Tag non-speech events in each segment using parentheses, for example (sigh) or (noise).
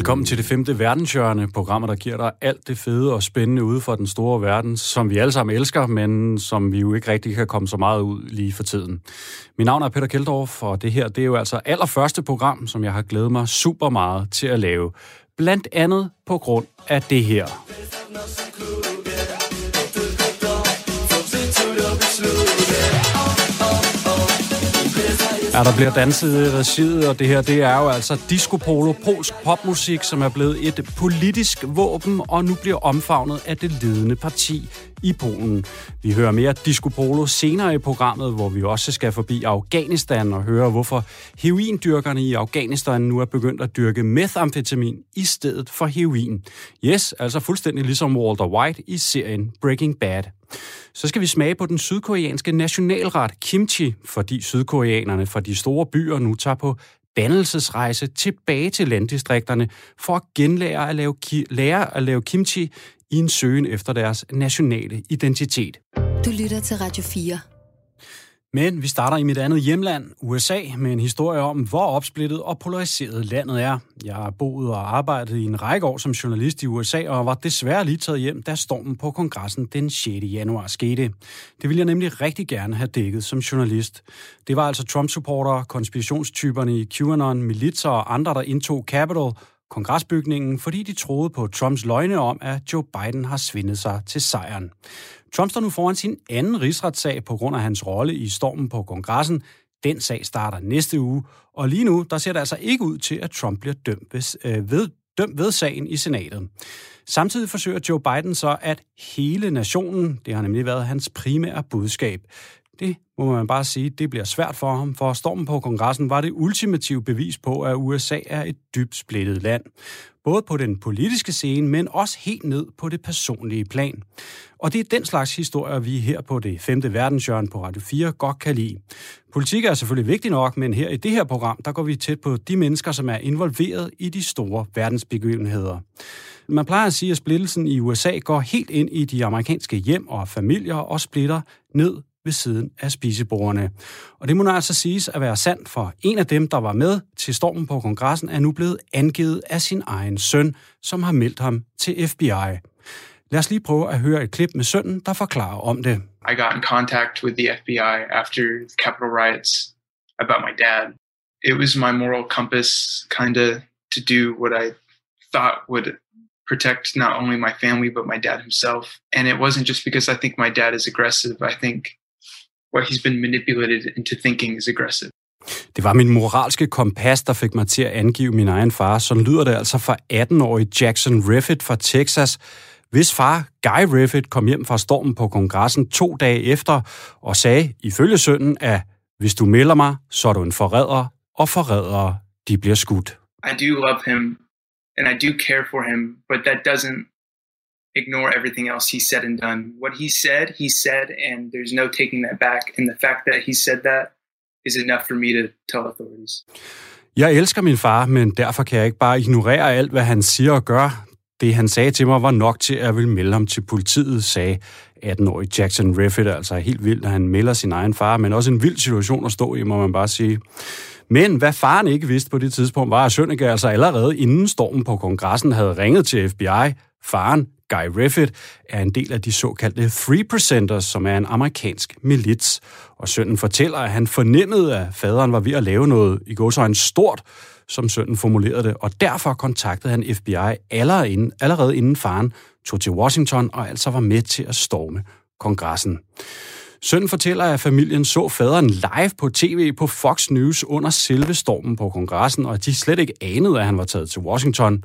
Velkommen til det femte verdenshjørne, programmet, der giver dig alt det fede og spændende ude for den store verden, som vi alle sammen elsker, men som vi jo ikke rigtig kan komme så meget ud lige for tiden. Mit navn er Peter Keldorf, og det her det er jo altså allerførste program, som jeg har glædet mig super meget til at lave. Blandt andet på grund af det her. Ja, der bliver danset i regiet, og det her, det er jo altså disco polo, polsk popmusik, som er blevet et politisk våben, og nu bliver omfavnet af det ledende parti i Polen. Vi hører mere disco polo senere i programmet, hvor vi også skal forbi Afghanistan og høre, hvorfor heroindyrkerne i Afghanistan nu er begyndt at dyrke methamfetamin i stedet for heroin. Yes, altså fuldstændig ligesom Walter White i serien Breaking Bad. Så skal vi smage på den sydkoreanske nationalret kimchi, fordi sydkoreanerne fra de store byer nu tager på dannelsesrejse tilbage til landdistrikterne for at genlære at lave, ki- lære at lave kimchi i en søgen efter deres nationale identitet. Du lytter til Radio 4. Men vi starter i mit andet hjemland, USA, med en historie om, hvor opsplittet og polariseret landet er. Jeg har boet og arbejdet i en række år som journalist i USA, og var desværre lige taget hjem, da stormen på kongressen den 6. januar skete. Det ville jeg nemlig rigtig gerne have dækket som journalist. Det var altså Trump-supportere, konspirationstyperne i QAnon, militser og andre, der indtog Capitol, kongresbygningen, fordi de troede på Trumps løgne om, at Joe Biden har svindet sig til sejren. Trump står nu foran sin anden rigsretssag på grund af hans rolle i stormen på kongressen. Den sag starter næste uge, og lige nu der ser det altså ikke ud til, at Trump bliver dømt ved, øh, ved, dømt ved sagen i senatet. Samtidig forsøger Joe Biden så, at hele nationen, det har nemlig været hans primære budskab, det må man bare sige, det bliver svært for ham, for stormen på kongressen var det ultimative bevis på, at USA er et dybt splittet land. Både på den politiske scene, men også helt ned på det personlige plan. Og det er den slags historier, vi her på det femte verdenshjørne på Radio 4 godt kan lide. Politik er selvfølgelig vigtig nok, men her i det her program, der går vi tæt på de mennesker, som er involveret i de store verdensbegivenheder. Man plejer at sige, at splittelsen i USA går helt ind i de amerikanske hjem og familier og splitter ned ved siden af spisebordene. Og det må nu altså siges at være sandt, for en af dem, der var med til stormen på kongressen, er nu blevet angivet af sin egen søn, som har meldt ham til FBI. Lad os lige prøve at høre et klip med sønnen, der forklarer om det. I got in contact with the FBI after the Capitol riots about my dad. It was my moral compass kind of to do what I thought would protect not only my family but my dad himself. And it wasn't just because I think my dad is aggressive. I think what he's been manipulated into thinking is aggressive. Det var min moralske kompas, der fik mig til at angive min egen far. Så lyder det altså fra 18-årige Jackson Riffit fra Texas, hvis far, Guy Riffit, kom hjem fra stormen på kongressen to dage efter og sagde, ifølge sønnen, at hvis du melder mig, så er du en forræder, og forrædere, de bliver skudt. I do love him and I do care for him, but that doesn't ignore everything else he said and done. What he said, he said, and there's no taking that back. And the fact that he said that is enough for me to tell authorities. Jeg elsker min far, men derfor kan jeg ikke bare ignorere alt, hvad han siger og gør. Det, han sagde til mig, var nok til, at jeg ville melde ham til politiet, sagde 18-årig Jackson Riffit. Altså helt vildt, at han melder sin egen far, men også en vild situation at stå i, må man bare sige. Men hvad faren ikke vidste på det tidspunkt, var, at Sønneke altså allerede inden stormen på kongressen havde ringet til FBI. Faren, Guy Riffit, er en del af de såkaldte Free Presenters, som er en amerikansk milits. Og sønnen fortæller, at han fornemmede, at faderen var ved at lave noget i gåsøjne stort, som sønnen formulerede det, og derfor kontaktede han FBI allerede inden, allerede inden faren tog til Washington og altså var med til at storme kongressen. Sønnen fortæller, at familien så faderen live på tv på Fox News under selve stormen på kongressen, og at de slet ikke anede, at han var taget til Washington.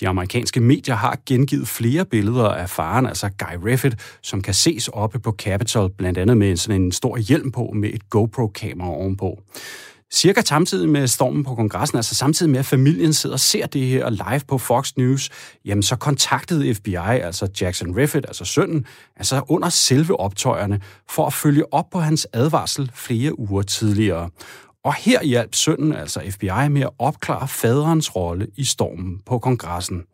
De amerikanske medier har gengivet flere billeder af faren, altså Guy Riffit, som kan ses oppe på Capitol, blandt andet med sådan en stor hjelm på med et GoPro-kamera ovenpå. Cirka samtidig med stormen på kongressen, altså samtidig med, at familien sidder og ser det her live på Fox News, jamen så kontaktede FBI, altså Jackson Riffet, altså sønnen, altså under selve optøjerne, for at følge op på hans advarsel flere uger tidligere. Og her hjalp sønnen, altså FBI, med at opklare faderens rolle i stormen på kongressen.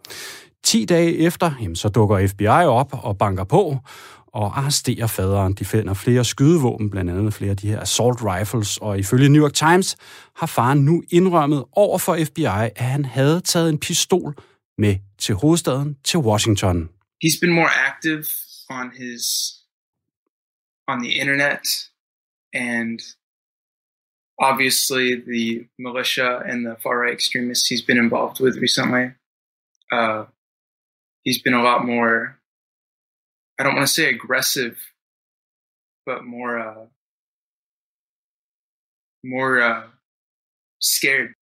10 dage efter, jamen, så dukker FBI op og banker på, og arresterer faderen. De finder flere skydevåben, blandt andet flere af de her assault rifles, og ifølge New York Times har faren nu indrømmet over for FBI, at han havde taget en pistol med til hovedstaden, til Washington. He's been more active on his on the internet and obviously the militia and the far right extremists he's been involved with recently. Uh, he's been a lot more I don't want to say aggressive, but more uh, more uh, scared.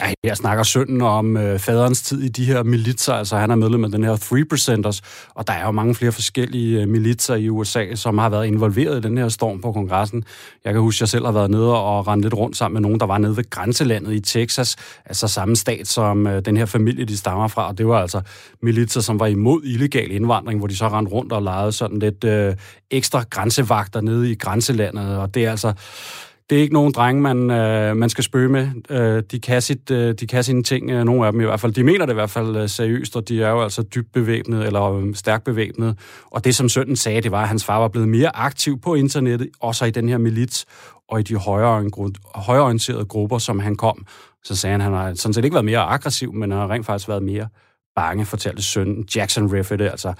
Ja, jeg snakker sønnen om øh, faderens tid i de her militser, altså han er medlem af den her 3%ers, og der er jo mange flere forskellige øh, militser i USA, som har været involveret i den her storm på kongressen. Jeg kan huske, at jeg selv har været nede og rendt lidt rundt sammen med nogen, der var nede ved grænselandet i Texas, altså samme stat som øh, den her familie, de stammer fra, og det var altså militser, som var imod illegal indvandring, hvor de så rendte rundt og legede sådan lidt øh, ekstra grænsevagter nede i grænselandet, og det er altså det er ikke nogen drenge, man, øh, man skal spøge med. Øh, de, kan sit, øh, de kan sine ting, øh, nogle af dem i hvert fald. De mener det i hvert fald øh, seriøst, og de er jo altså dybt bevæbnet, eller øh, stærkt bevæbnet. Og det, som sønnen sagde, det var, at hans far var blevet mere aktiv på internettet, også i den her milits, og i de højreorienterede grupper, som han kom. Så sagde han, at han har sådan set ikke været mere aggressiv, men han har rent faktisk været mere bange, fortalte sønnen Jackson Riffett. Altså.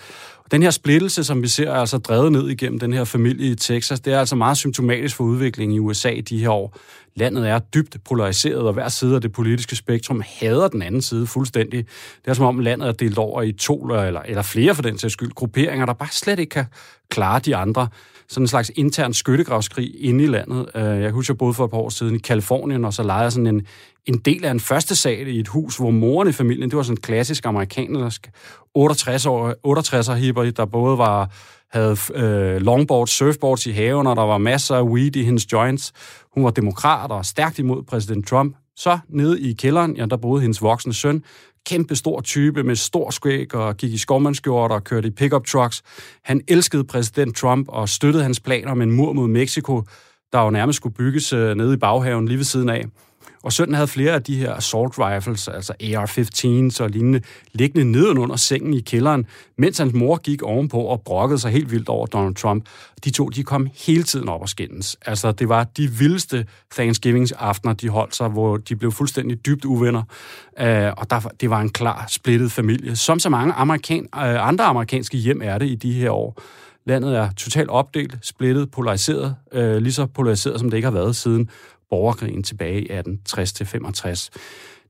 Den her splittelse, som vi ser, altså drevet ned igennem den her familie i Texas. Det er altså meget symptomatisk for udviklingen i USA i de her år. Landet er dybt polariseret, og hver side af det politiske spektrum hader den anden side fuldstændig. Det er som om landet er delt over i to eller, eller flere for den sags skyld grupperinger, der bare slet ikke kan klare de andre sådan en slags intern skyttegravskrig inde i landet. Øh, jeg husker, jeg boede for et par år siden i Kalifornien, og så lejede jeg sådan en, en del af en første sal i et hus, hvor moren i familien, det var sådan en klassisk amerikansk 68 år, 68'er hipper, der både var havde øh, longboards, surfboards i haven, og der var masser af weed i hendes joints. Hun var demokrat og stærkt imod præsident Trump. Så nede i kælderen, ja, der boede hendes voksne søn, kæmpe stor type med stor skæg og gik i skovmandskjort og kørte i pickup trucks. Han elskede præsident Trump og støttede hans planer om en mur mod Mexico, der jo nærmest skulle bygges øh, nede i baghaven lige ved siden af. Og sønnen havde flere af de her assault rifles, altså AR-15's og lignende, liggende nedenunder sengen i kælderen, mens hans mor gik ovenpå og brokkede sig helt vildt over Donald Trump. De to, de kom hele tiden op og skændes. Altså, det var de vildeste Thanksgivings-aftener, de holdt sig, hvor de blev fuldstændig dybt uvenner. Uh, og der, det var en klar splittet familie, som så mange amerikan, øh, andre amerikanske hjem er det i de her år. Landet er totalt opdelt, splittet, polariseret, øh, lige så polariseret, som det ikke har været siden borgerkrigen tilbage i 1860-65.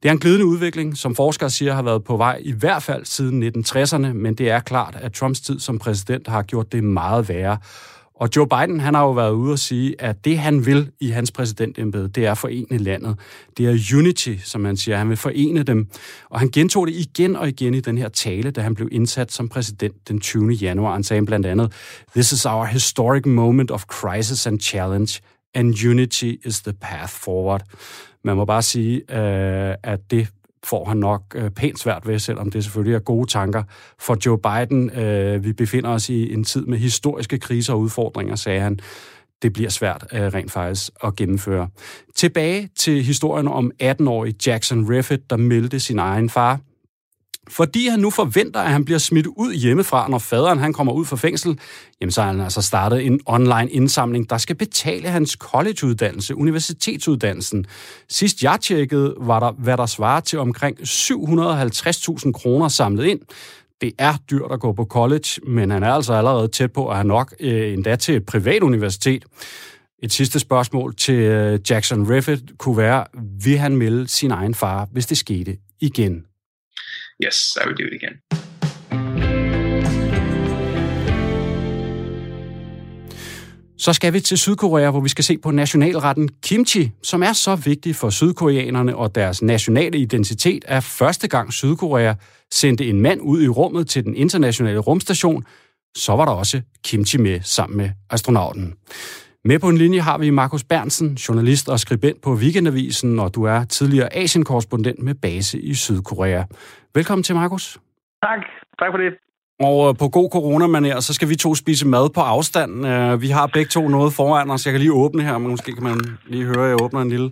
Det er en glidende udvikling, som forskere siger har været på vej i hvert fald siden 1960'erne, men det er klart, at Trumps tid som præsident har gjort det meget værre. Og Joe Biden, han har jo været ude og sige, at det han vil i hans præsidentembede, det er at forene landet. Det er unity, som han siger. Han vil forene dem. Og han gentog det igen og igen i den her tale, da han blev indsat som præsident den 20. januar. Han sagde blandt andet, This is our historic moment of crisis and challenge and unity is the path forward. Man må bare sige, øh, at det får han nok øh, pænt svært ved, selvom det selvfølgelig er gode tanker. For Joe Biden, øh, vi befinder os i en tid med historiske kriser og udfordringer, sagde han. Det bliver svært øh, rent faktisk at gennemføre. Tilbage til historien om 18-årig Jackson Riffet, der meldte sin egen far fordi han nu forventer, at han bliver smidt ud hjemmefra, når faderen han kommer ud fra fængsel, jamen så har han altså startet en online indsamling, der skal betale hans collegeuddannelse, universitetsuddannelsen. Sidst jeg tjekkede, var der, hvad der svarer til omkring 750.000 kroner samlet ind. Det er dyrt at gå på college, men han er altså allerede tæt på at have nok øh, endda til et privat universitet. Et sidste spørgsmål til øh, Jackson Riffet kunne være, vil han melde sin egen far, hvis det skete igen? Yes, I would do it again. Så skal vi til Sydkorea, hvor vi skal se på nationalretten kimchi, som er så vigtig for sydkoreanerne og deres nationale identitet, at første gang Sydkorea sendte en mand ud i rummet til den internationale rumstation, så var der også kimchi med sammen med astronauten. Med på en linje har vi Markus Bernsen, journalist og skribent på Weekendavisen, og du er tidligere Asien-korrespondent med base i Sydkorea. Velkommen til, Markus. Tak. Tak for det. Og øh, på god corona så skal vi to spise mad på afstand. Øh, vi har begge to noget foran os. Jeg kan lige åbne her, men måske kan man lige høre, at jeg åbner en lille,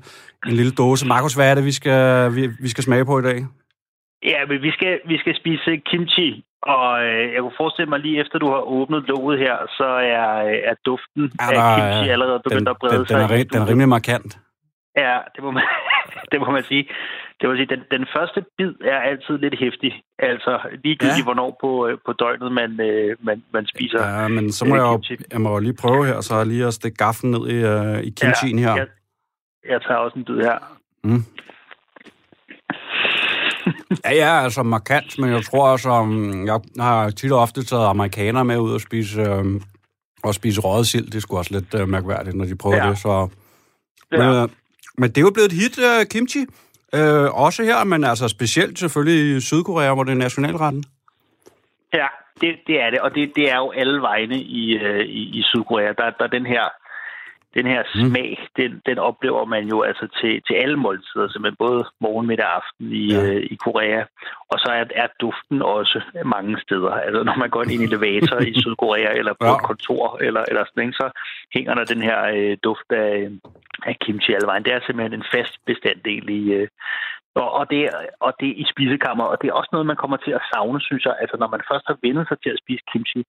en lille dåse. Markus, hvad er det, vi skal, vi, vi skal smage på i dag? Ja, men vi skal, vi skal spise kimchi, og øh, jeg kunne forestille mig lige efter, du har åbnet låget her, så er, er duften Ja, af der kimchi er- allerede begyndt Den, at brede den, sig. den, er, den er rimelig markant. Ja, det må man, (laughs) det må man sige. Det må sige, den, den første bid er altid lidt hæftig. Altså ligegyldigt, Ja. ja. hvornår på, øh, på døgnet man, øh, man, man spiser. Ja, men så må øh, jeg jo, jeg må jo lige prøve her, så lige at stikke gaflen ned i, i kimchien her. Jeg, jeg tager også en bid her. Mm. Ja, ja, altså markant, men jeg tror også, um, jeg har tit og ofte taget amerikanere med ud og spise, um, og spise røget sild. Det er sgu også lidt uh, mærkværdigt, når de prøver Ja. det. Så. Ja. Men, uh, men det er jo blevet et hit, uh, kimchi. Uh, også her, men altså specielt selvfølgelig i Sydkorea, hvor det er nationalretten. Ja, det, det er det, og det, det er jo alle vegne i, øh, i, i Sydkorea. Der, der er den her, den her Mm. smag, den, den oplever man jo altså til, til alle måltider, simpelthen både morgen, middag og aften i, Ja. øh, i Korea. Og så er, er duften også mange steder. Altså når man går ind i en elevator i (laughs) Sydkorea, eller på Ja. et kontor, eller, eller sådan, ikke, så hænger der den her øh, duft af, af kimchi alle vejen. Det er simpelthen en fast bestanddel i, øh, og, og, det, og det er i spisekammer, og det er også noget, man kommer til at savne, synes jeg. Altså, når man først har vendt sig til at spise kimchi,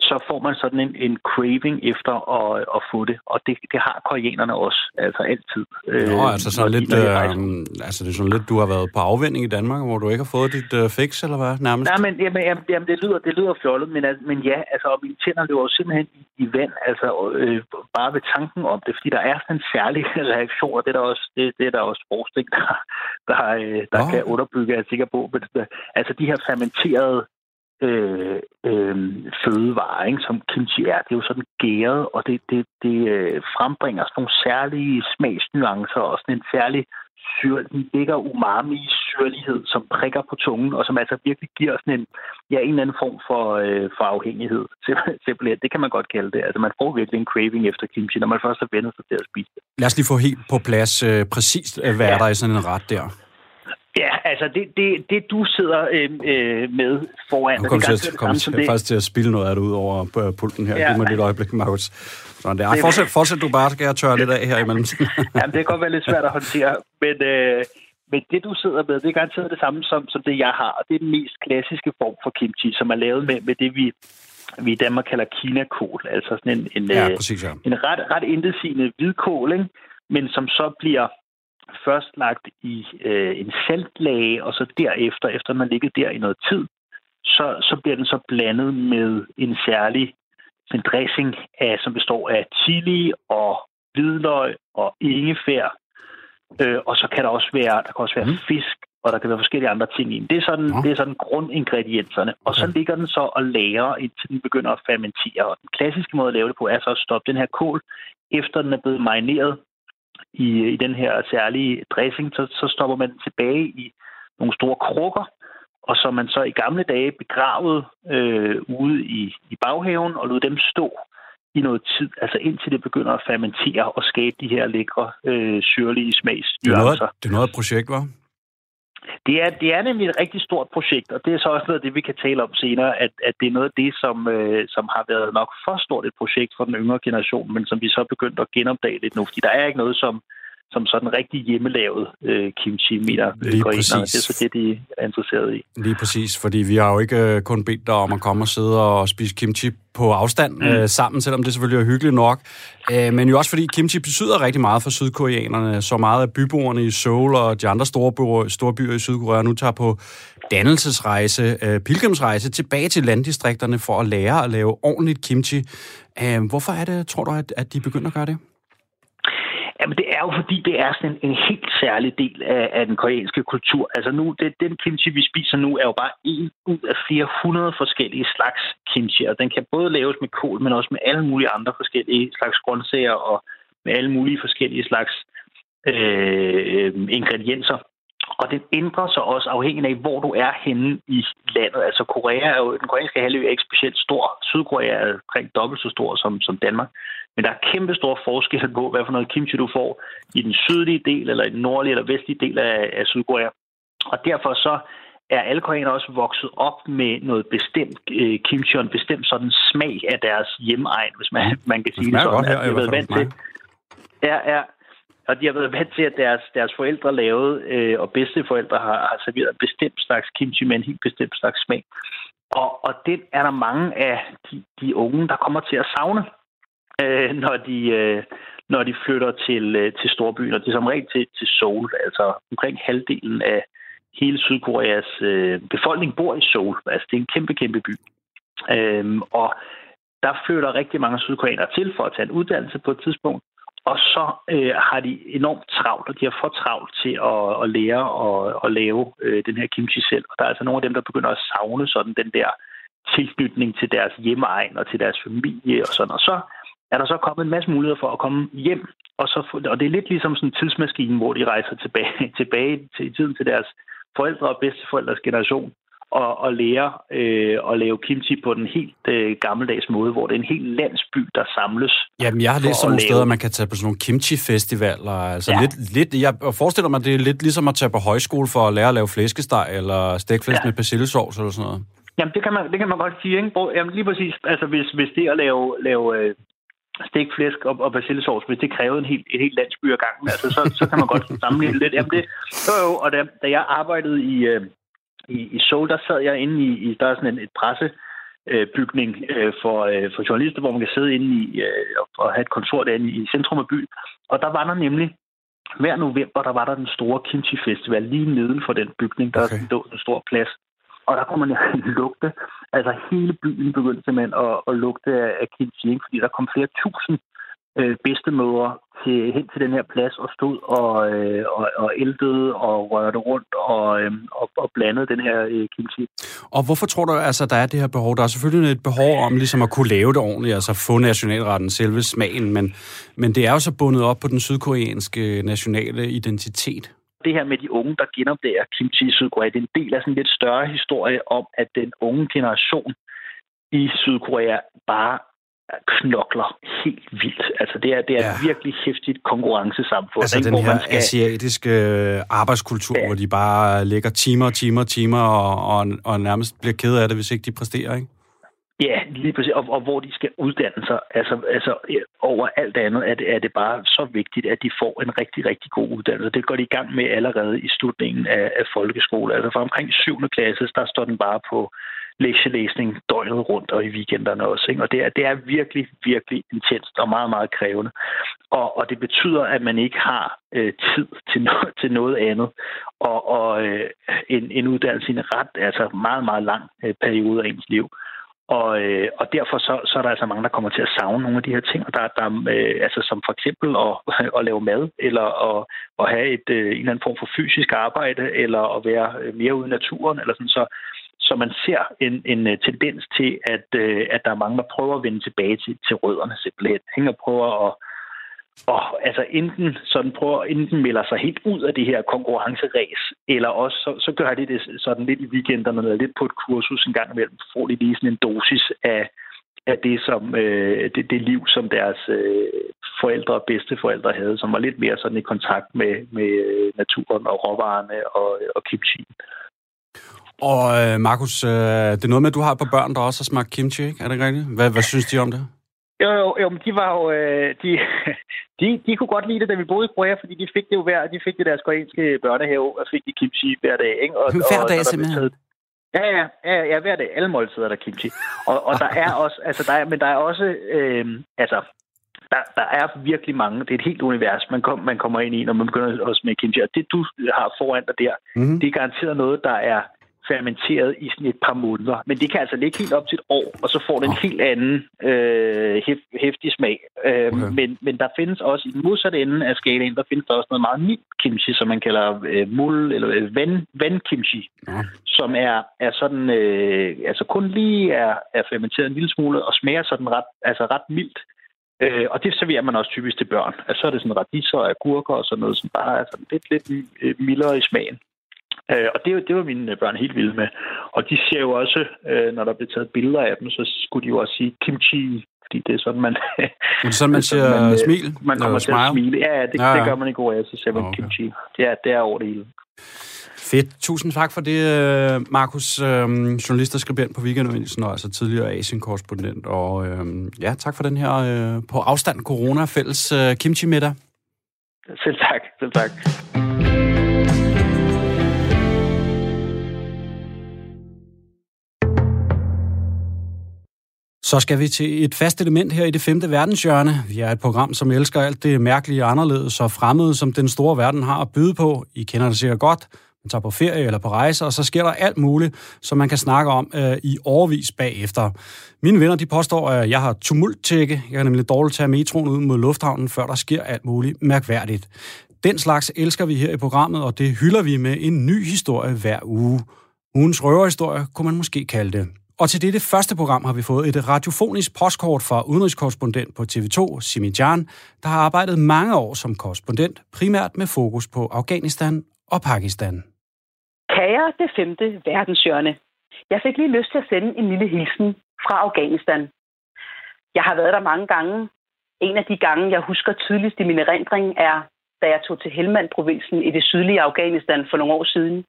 så får man sådan en, en craving efter at, at få det. Og det, det har koreanerne også, altså altid. Nå, altså sådan lidt, øh, altså det er sådan lidt, du har været på afvending i Danmark, hvor du ikke har fået dit øh, fix, eller hvad, nærmest? Nej, men jamen, jamen, jamen, det, lyder, det lyder fjollet, men, al- men ja, altså, og mine tænder løber simpelthen i, i vand, altså øh, bare ved tanken om det, fordi der er sådan en særlig (laughs) reaktion, og det er der også, det, det er der også forskning, der, der, øh, der kan underbygge, jeg er sikker på. Men, altså de her fermenterede øh, øh, fødevarer, ikke, som kimchi er, det er jo sådan gæret, og det, det, det øh, frembringer sådan nogle særlige smagsnuancer og sådan en særlig syr, den ligger umami syrlighed, som prikker på tungen, og som altså virkelig giver sådan en, ja, en eller anden form for, øh, for afhængighed. (laughs) Simp- Simpelthen, det kan man godt kalde det. Altså man får virkelig en craving efter kimchi, når man først har vendt sig til at spise det. Lad os lige få helt på plads øh, præcist, øh, hvad. Ja. er der i sådan en ret der? Ja, altså det, det, det du sidder øh, øh, med foran, Nu og kom det er til, kom til, det. faktisk til at spille noget af det ud over øh, pulten her. Ja. Giv mig lidt øjeblik, Markus. Sådan der. Ej, fortsæt, fortsæt du bare, skal jeg tørre lidt af her imellem. (laughs) Jamen, det kan godt være lidt svært at håndtere, men, øh, men det, du sidder med, det er garanteret det samme som, som det, jeg har. Og det er den mest klassiske form for kimchi, som er lavet med, med det, vi, vi i Danmark kalder kinakål. Altså sådan en, en, ja, øh, præcis, ja. en ret, ret intetsigende hvidkål, ikke? men som så bliver først lagt i øh, en saltlage, og så derefter, efter den har ligget der i noget tid, så, så bliver den så blandet med en særlig en dressing, af, som består af chili og hvidløg og ingefær. Øh, og så kan der også være, der kan også være Mm. fisk, og der kan være forskellige andre ting i den. Det er sådan, Nå. det er sådan grundingredienserne. Og så ligger den så og lager, indtil den begynder at fermentere. Og den klassiske måde at lave det på, er så at stoppe den her kål, efter den er blevet marineret i, i den her særlige dressing, så, så stopper man den tilbage i nogle store krukker, og så man så i gamle dage begravede øh, ude i, i baghaven og lod dem stå i noget tid, altså indtil det begynder at fermentere og skabe de her lækre, øh, syrlige Det er, noget, det er noget af et projekt, var? Det er, det er nemlig et rigtig stort projekt, og det er så også noget af det, vi kan tale om senere, at, at det er noget af det, som, øh, som har været nok for stort et projekt for den yngre generation, men som vi så er begyndt at genopdage lidt nu, fordi der er ikke noget som, som sådan rigtig hjemmelavet øh, kimchi, mener Lige koreanerne. Det er så det, de er interesseret i. Lige præcis, fordi vi har jo ikke øh, kun bedt dig om at komme og sidde og spise kimchi på afstand mm. øh, sammen, selvom det selvfølgelig er hyggeligt nok. Øh, men jo også fordi kimchi betyder rigtig meget for sydkoreanerne. Så meget af byboerne i Seoul og de andre store, byer, store byer i Sydkorea nu tager på dannelsesrejse, øh, pilgrimsrejse tilbage til landdistrikterne for at lære at lave ordentligt kimchi. Øh, hvorfor er det, tror du, at, at de begynder at gøre det? Jamen, det er jo fordi, det er sådan en, en helt særlig del af, af den koreanske kultur. Altså nu, det, den kimchi, vi spiser nu, er jo bare en ud af flere hundrede forskellige slags kimchi. Og den kan både laves med kål, men også med alle mulige andre forskellige slags grøntsager og med alle mulige forskellige slags øh, ingredienser. Og den ændrer sig også afhængig af, hvor du er henne i landet. Altså Korea er jo, den koreanske halvø er ikke specielt stor. Sydkorea er omkring dobbelt så stor som, som Danmark. Men der er kæmpe stor forskel på, hvad for noget kimchi du får i den sydlige del, eller i den nordlige eller vestlige del af, af Sydkorea. Og derfor så er alle koreanere også vokset op med noget bestemt øh, kimchi og en bestemt sådan smag af deres hjemegn, hvis man, man kan Det sige det smager sådan. godt her, at de har været vant til. Ja, ja. og de har været vant til, at deres, deres forældre lavede, øh, og bedsteforældre har, har serveret en bestemt slags kimchi med en helt bestemt slags smag. Og, og det er der mange af de, de unge, der kommer til at savne, øh, når, de, øh, når de flytter til, øh, til storbyen. Og det er som regel til, til Seoul. Altså omkring halvdelen af hele Sydkoreas øh, befolkning bor i Seoul. Altså det er en kæmpe, kæmpe by. Øh, og der flytter rigtig mange sydkoreanere til for at tage en uddannelse på et tidspunkt. Og så øh, har de enormt travlt, og de har for travlt til at, at lære og at lave øh, den her kimchi selv. Og der er altså nogle af dem, der begynder at savne sådan den der tilknytning til deres hjemmeegn og til deres familie og sådan. Og så er der så kommet en masse muligheder for at komme hjem. Og, så, og det er lidt ligesom sådan en tidsmaskine, hvor de rejser tilbage, (laughs) tilbage til tiden til deres forældre og bedsteforældres generation og, og lære øh, at lave kimchi på den helt øh, gammeldags måde, hvor det er en helt landsby, der samles. Jamen, jeg har læst sådan nogle lave... steder, man kan tage på sådan nogle kimchi-festivaler. Altså ja. lidt, lidt, jeg forestiller mig, det er lidt ligesom at tage på højskole for at lære at lave flæskesteg eller stegflæsk ja. med persillesovs eller sådan noget. Jamen, det kan man, det kan man godt sige, ikke? Jamen, lige præcis. Altså, hvis, hvis det at lave, lave øh, stegt flæsk og, og persillesovs, hvis det krævede en helt, et helt landsby af gangen, altså, så, så kan man godt (laughs) sammenligne lidt. Jamen, det, jo, jo, og da, da jeg arbejdede i, øh, i, i Seoul, der sad jeg inde i, i der er sådan en et presse, øh, bygning øh, for, øh, for journalister, hvor man kan sidde inde i øh, og have et kontor derinde i centrum af byen. Og der var der nemlig hver november, der var der den store Kimchi Festival lige neden for den bygning. Der okay. lå en stor plads. Og der kunne man jo (laughs) lugte. Altså hele byen begyndte simpelthen at, at lugte af kimchi, fordi der kom flere tusind øh, bedstemødre til, hen til den her plads og stod og, øh, og, og ældede og rørte rundt og, øh, og, og blandede den her øh, kimchi. Og hvorfor tror du, altså, der er det her behov? Der er selvfølgelig et behov om ligesom at kunne lave det ordentligt, altså få nationalretten, selve smagen, men, men det er jo så bundet op på den sydkoreanske øh, nationale identitet det her med de unge, der genopdager kimchi i Sydkorea, det er en del af sådan en lidt større historie om, at den unge generation i Sydkorea bare knokler helt vildt. Altså, det er, det er ja. et virkelig hæftigt konkurrencesamfund. Altså ikke, den her skal... asiatiske øh, arbejdskultur, ja. hvor de bare lægger timer og timer og timer og, og, og nærmest bliver ked af det, hvis ikke de præsterer, ikke? Ja, lige præcis. Og, og hvor de skal uddanne sig. Altså, altså øh, over alt andet er det, er det bare så vigtigt, at de får en rigtig, rigtig god uddannelse. Det går de i gang med allerede i slutningen af, af folkeskole. Altså fra omkring 7. klasse, der står den bare på lektielæsning døgnet rundt og i weekenderne også. Ikke? Og det er, det er virkelig, virkelig intenst og meget, meget krævende. Og, og det betyder, at man ikke har øh, tid til, no- (laughs) til noget andet. Og, og øh, en, en uddannelse i en ret, altså meget, meget lang øh, periode af ens liv. Og, øh, og derfor så, så er der altså mange, der kommer til at savne nogle af de her ting. Og der, der øh, altså som for eksempel at, (laughs) at lave mad, eller at, at have et, øh, en eller anden form for fysisk arbejde, eller at være øh, mere ude i naturen, eller sådan. Så, så man ser en, en øh, tendens til, at, øh, at der er mange, der prøver at vende tilbage til, til rødderne simpelthen. og prøver at og altså enten sådan prøver, enten melder sig helt ud af det her konkurrenceræs, eller også så, så gør de det sådan lidt i weekenderne, eller lidt på et kursus en gang imellem, får de lige sådan en dosis af, af det, som, øh, det, det liv, som deres øh, forældre og bedsteforældre havde, som var lidt mere sådan i kontakt med, med øh, naturen og råvarerne og, og kimchi. Og øh, Markus, øh, det er noget med, at du har på børn, der også har smagt kimchi, ikke? Er det rigtigt? Hvad, hvad synes de om det? Jo, jo, jo, men de var jo, øh, de, (laughs) de, de kunne godt lide det, da vi boede i Korea, fordi de fik det jo hver, de fik det deres koreanske børnehave, og fik de kimchi hver dag, ikke? Og, hver dag og, simpelthen? Ja, ja, ja, ja, hver dag. Alle måltider der kimchi. Og, og der er også, altså der er, men der er også, øh, altså, der, der er virkelig mange. Det er et helt univers, man, kom, man kommer ind i, når man begynder også med kimchi. Og det, du har foran dig der, mm-hmm. det er garanteret noget, der er fermenteret i sådan et par måneder. Men det kan altså ligge helt op til et år, og så får det en helt anden øh, hæftig smag. Øh, okay. men, men der findes også i den modsatte ende af skalaen, der findes der også noget meget mild kimchi, som man kalder øh, mul eller øh, ven, ven kimchi, ja. som er, er sådan, øh, altså kun lige er, er fermenteret en lille smule og smager sådan ret, altså ret mildt. Øh, og det serverer man også typisk til børn. Altså, så er det sådan radiser og agurker og sådan noget, som bare er sådan lidt, lidt øh, mildere i smagen. Øh, og det, det var mine øh, børn helt vilde med. Og de ser jo også, øh, når der bliver taget billeder af dem, så skulle de jo også sige kimchi, fordi det er sådan, man... er sådan, man (laughs) siger man, øh, smil? Man kommer til at smile. Ja, det, ja, ja. det gør man i Korea, så siger man okay. kimchi. Det er, det er over det hele. Fedt. Tusind tak for det, Markus, journalist og skribent på Weekendavisen, og altså tidligere Asien-korrespondent. Og ja, tak for den her på afstand corona-fælles kimchi-middag. Selv tak. Selv tak. Så skal vi til et fast element her i det femte verdenshjørne. Vi er et program, som elsker alt det mærkelige, anderledes og fremmede, som den store verden har at byde på. I kender det sikkert godt. Man tager på ferie eller på rejse, og så sker der alt muligt, som man kan snakke om øh, i overvis bagefter. Mine venner de påstår, at jeg har tumulttække. Jeg kan nemlig dårligt tage metroen ud mod lufthavnen, før der sker alt muligt mærkværdigt. Den slags elsker vi her i programmet, og det hylder vi med en ny historie hver uge. Ugens røverhistorie kunne man måske kalde det. Og til dette første program har vi fået et radiofonisk postkort fra udenrigskorrespondent på TV2, Simi Jan, der har arbejdet mange år som korrespondent, primært med fokus på Afghanistan og Pakistan. Kære det femte verdenshjørne. Jeg fik lige lyst til at sende en lille hilsen fra Afghanistan. Jeg har været der mange gange. En af de gange, jeg husker tydeligst i min erindring, er, da jeg tog til Helmand-provinsen i det sydlige Afghanistan for nogle år siden.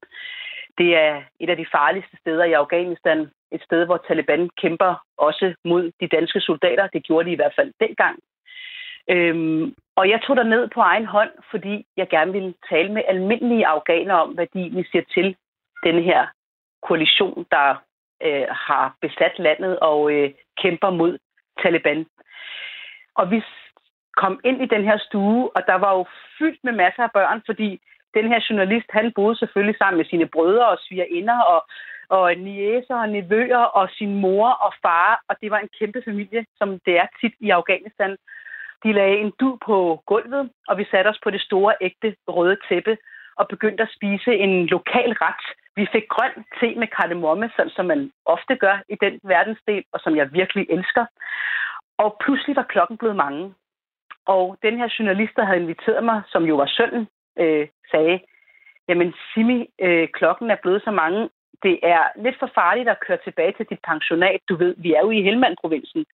Det er et af de farligste steder i Afghanistan. Et sted, hvor Taliban kæmper også mod de danske soldater. Det gjorde de i hvert fald dengang. Øhm, og jeg tog der ned på egen hånd, fordi jeg gerne ville tale med almindelige afghanere om, hvad de egentlig siger til denne her koalition, der øh, har besat landet og øh, kæmper mod Taliban. Og vi kom ind i den her stue, og der var jo fyldt med masser af børn, fordi den her journalist, han boede selvfølgelig sammen med sine brødre og svigerinder og, og niæser og nevøer og sin mor og far, og det var en kæmpe familie, som det er tit i Afghanistan. De lagde en du på gulvet, og vi satte os på det store, ægte røde tæppe og begyndte at spise en lokal ret. Vi fik grøn te med kardemomme, sådan som man ofte gør i den verdensdel, og som jeg virkelig elsker. Og pludselig var klokken blevet mange. Og den her journalist, der havde inviteret mig, som jo var sønnen, øh, sagde, jamen Simi, øh, klokken er blevet så mange. Det er lidt for farligt at køre tilbage til dit pensionat. Du ved, vi er jo i Helmand-provinsen.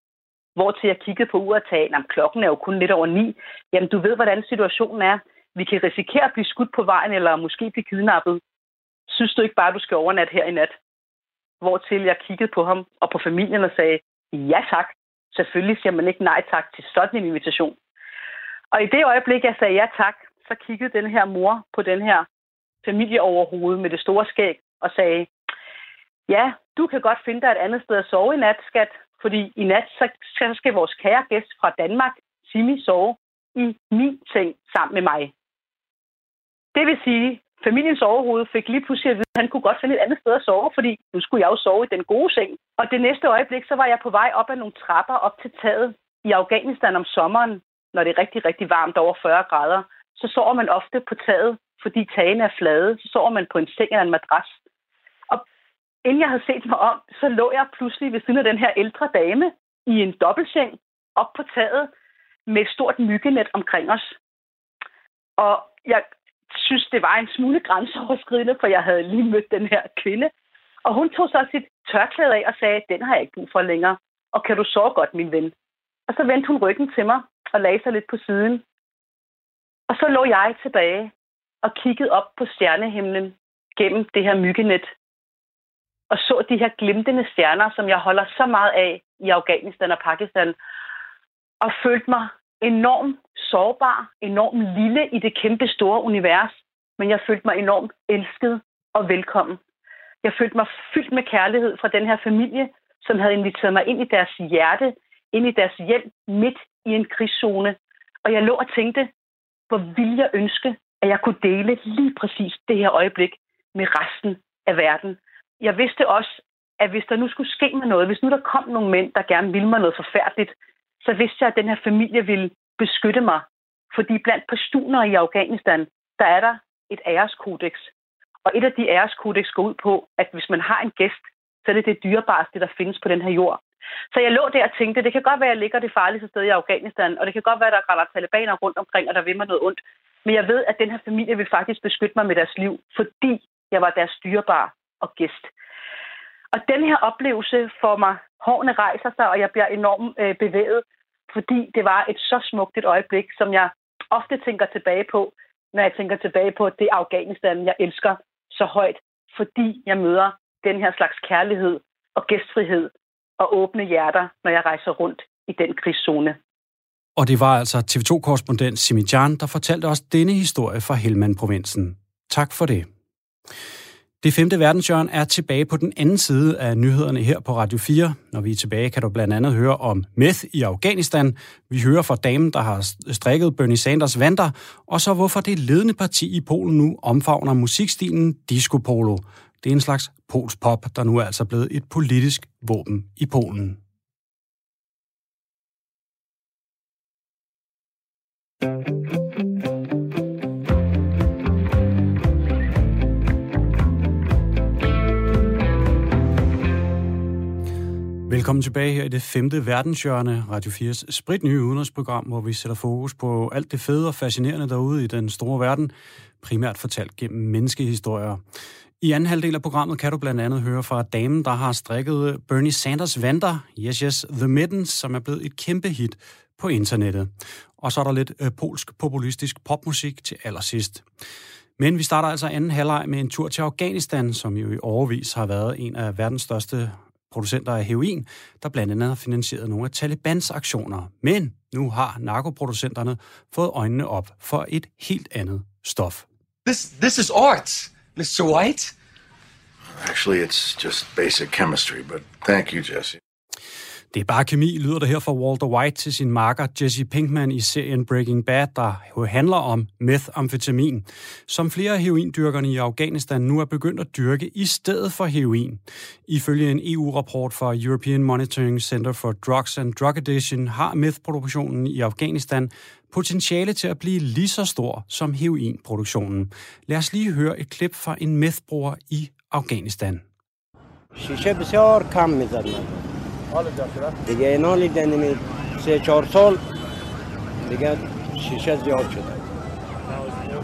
Hvor til jeg kiggede på uret og sagde, at klokken er jo kun lidt over ni. Jamen, du ved, hvordan situationen er. Vi kan risikere at blive skudt på vejen, eller måske blive kidnappet. Synes du ikke bare, du skal overnatte her i nat? Hvor til jeg kiggede på ham og på familien og sagde, ja tak. Selvfølgelig siger man ikke nej tak til sådan en invitation. Og i det øjeblik, jeg sagde ja tak, så kiggede den her mor på den her familie overhovedet med det store skæg og sagde, ja, du kan godt finde dig et andet sted at sove i nat, skat, fordi i nat så, skal vores kære gæst fra Danmark, Simi, sove i min seng sammen med mig. Det vil sige, familiens overhoved fik lige pludselig at vide, at han kunne godt finde et andet sted at sove, fordi nu skulle jeg jo sove i den gode seng. Og det næste øjeblik, så var jeg på vej op ad nogle trapper op til taget i Afghanistan om sommeren, når det er rigtig, rigtig varmt over 40 grader. Så sover man ofte på taget, fordi tagene er flade. Så sover man på en seng eller en madras inden jeg havde set mig om, så lå jeg pludselig ved siden af den her ældre dame i en dobbeltseng op på taget med et stort myggenet omkring os. Og jeg synes, det var en smule grænseoverskridende, for jeg havde lige mødt den her kvinde. Og hun tog så sit tørklæde af og sagde, den har jeg ikke brug for længere. Og kan du så godt, min ven? Og så vendte hun ryggen til mig og lagde sig lidt på siden. Og så lå jeg tilbage og kiggede op på stjernehimlen gennem det her myggenet, og så de her glimtende stjerner, som jeg holder så meget af i Afghanistan og Pakistan, og følte mig enormt sårbar, enormt lille i det kæmpe store univers, men jeg følte mig enormt elsket og velkommen. Jeg følte mig fyldt med kærlighed fra den her familie, som havde inviteret mig ind i deres hjerte, ind i deres hjem midt i en krigszone. Og jeg lå og tænkte, hvor ville jeg ønske, at jeg kunne dele lige præcis det her øjeblik med resten af verden jeg vidste også, at hvis der nu skulle ske mig noget, hvis nu der kom nogle mænd, der gerne ville mig noget forfærdeligt, så vidste jeg, at den her familie ville beskytte mig. Fordi blandt pastuner i Afghanistan, der er der et æreskodex. Og et af de æreskodex går ud på, at hvis man har en gæst, så er det det dyrebareste, der findes på den her jord. Så jeg lå der og tænkte, det kan godt være, at jeg ligger det farligste sted i Afghanistan, og det kan godt være, at der græder talibaner rundt omkring, og der vil mig noget ondt. Men jeg ved, at den her familie vil faktisk beskytte mig med deres liv, fordi jeg var deres dyrebare og gæst. Og den her oplevelse får mig, hårene rejser sig, og jeg bliver enormt øh, bevæget, fordi det var et så smukt et øjeblik, som jeg ofte tænker tilbage på, når jeg tænker tilbage på det Afghanistan, jeg elsker så højt, fordi jeg møder den her slags kærlighed og gæstfrihed og åbne hjerter, når jeg rejser rundt i den krigszone. Og det var altså TV2-korrespondent Simi Jan, der fortalte os denne historie fra Helmand-provinsen. Tak for det. Det femte verdenshjørn er tilbage på den anden side af nyhederne her på Radio 4. Når vi er tilbage, kan du blandt andet høre om meth i Afghanistan. Vi hører fra damen, der har strikket Bernie Sanders vanter, og så hvorfor det ledende parti i Polen nu omfavner musikstilen disco polo. Det er en slags pols pop, der nu er altså blevet et politisk våben i Polen. Velkommen tilbage her i det femte verdenshjørne, Radio 4's spritnye udenrigsprogram, hvor vi sætter fokus på alt det fede og fascinerende derude i den store verden, primært fortalt gennem menneskehistorier. I anden halvdel af programmet kan du blandt andet høre fra damen, der har strikket Bernie Sanders vanter, Yes Yes The Mittens, som er blevet et kæmpe hit på internettet. Og så er der lidt øh, polsk populistisk popmusik til allersidst. Men vi starter altså anden halvleg med en tur til Afghanistan, som jo i overvis har været en af verdens største producenter af heroin, der blandt andet har finansieret nogle af Talibans aktioner. Men nu har narkoproducenterne fået øjnene op for et helt andet stof. This, this is art, Mr. White. Actually, it's just basic chemistry, but thank you, Jesse. Det er bare kemi, lyder det her fra Walter White til sin marker Jesse Pinkman i serien Breaking Bad, der jo handler om methamfetamin, som flere af heroindyrkerne i Afghanistan nu er begyndt at dyrke i stedet for heroin. Ifølge en EU-rapport fra European Monitoring Center for Drugs and Drug Addiction har methproduktionen i Afghanistan potentiale til at blive lige så stor som heroinproduktionen. Lad os lige høre et klip fra en methbruger i Afghanistan. शीशे बसे और काम دیگه اینا لیدن سه چهار سال دیگه شیشه زیاد شده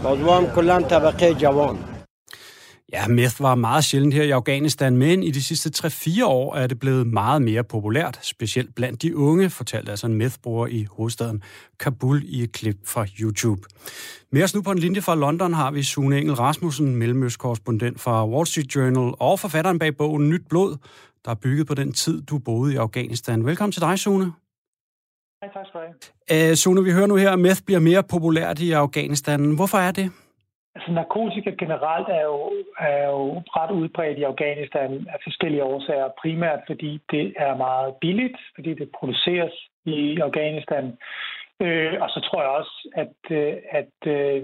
تازه هم کلا طبقه جوان Ja, meth var meget sjældent her i Afghanistan, men i de sidste 3-4 år er det blevet meget mere populært, specielt blandt de unge, fortalte altså en methbruger i hovedstaden Kabul i et klip fra YouTube. Med os nu på en linje fra London har vi Sune Engel Rasmussen, mellemøstkorrespondent fra Wall Street Journal og forfatteren bag bogen Nyt Blod, der er bygget på den tid, du boede i Afghanistan. Velkommen til dig, Sune. Hej, tak skal du have. Uh, Sune, vi hører nu her, at meth bliver mere populært i Afghanistan. Hvorfor er det? Altså, narkotika generelt er jo, er jo ret udbredt i Afghanistan af forskellige årsager. Primært fordi det er meget billigt, fordi det produceres i Afghanistan. Øh, og så tror jeg også, at, øh, at øh,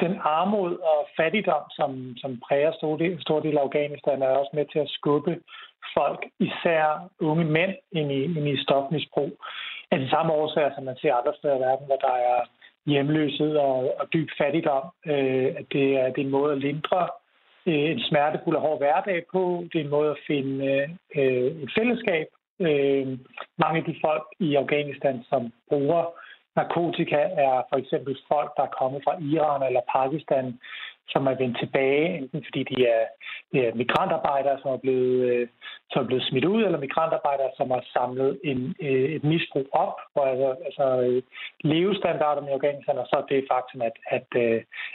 den armod og fattigdom, som, som præger store del, stor del af Afghanistan, er også med til at skubbe folk, især unge mænd, ind i, ind i stofmisbrug. Af den samme årsager, som man ser andre steder i verden, hvor der er hjemløshed og, og dyb fattigdom. Øh, at det er, det er en måde at lindre øh, en smertefuld og hård hverdag på. Det er en måde at finde øh, et fællesskab. Øh, mange af de folk i Afghanistan, som bruger narkotika, er for eksempel folk, der er kommet fra Iran eller Pakistan, som er vendt tilbage, enten fordi de er, de er migrantarbejdere, som er, blevet, øh, som er blevet smidt ud, eller migrantarbejdere, som har samlet en, øh, et misbrug op, hvor altså, altså øh, levestandarderne i Afghanistan, og så det faktum, at, at,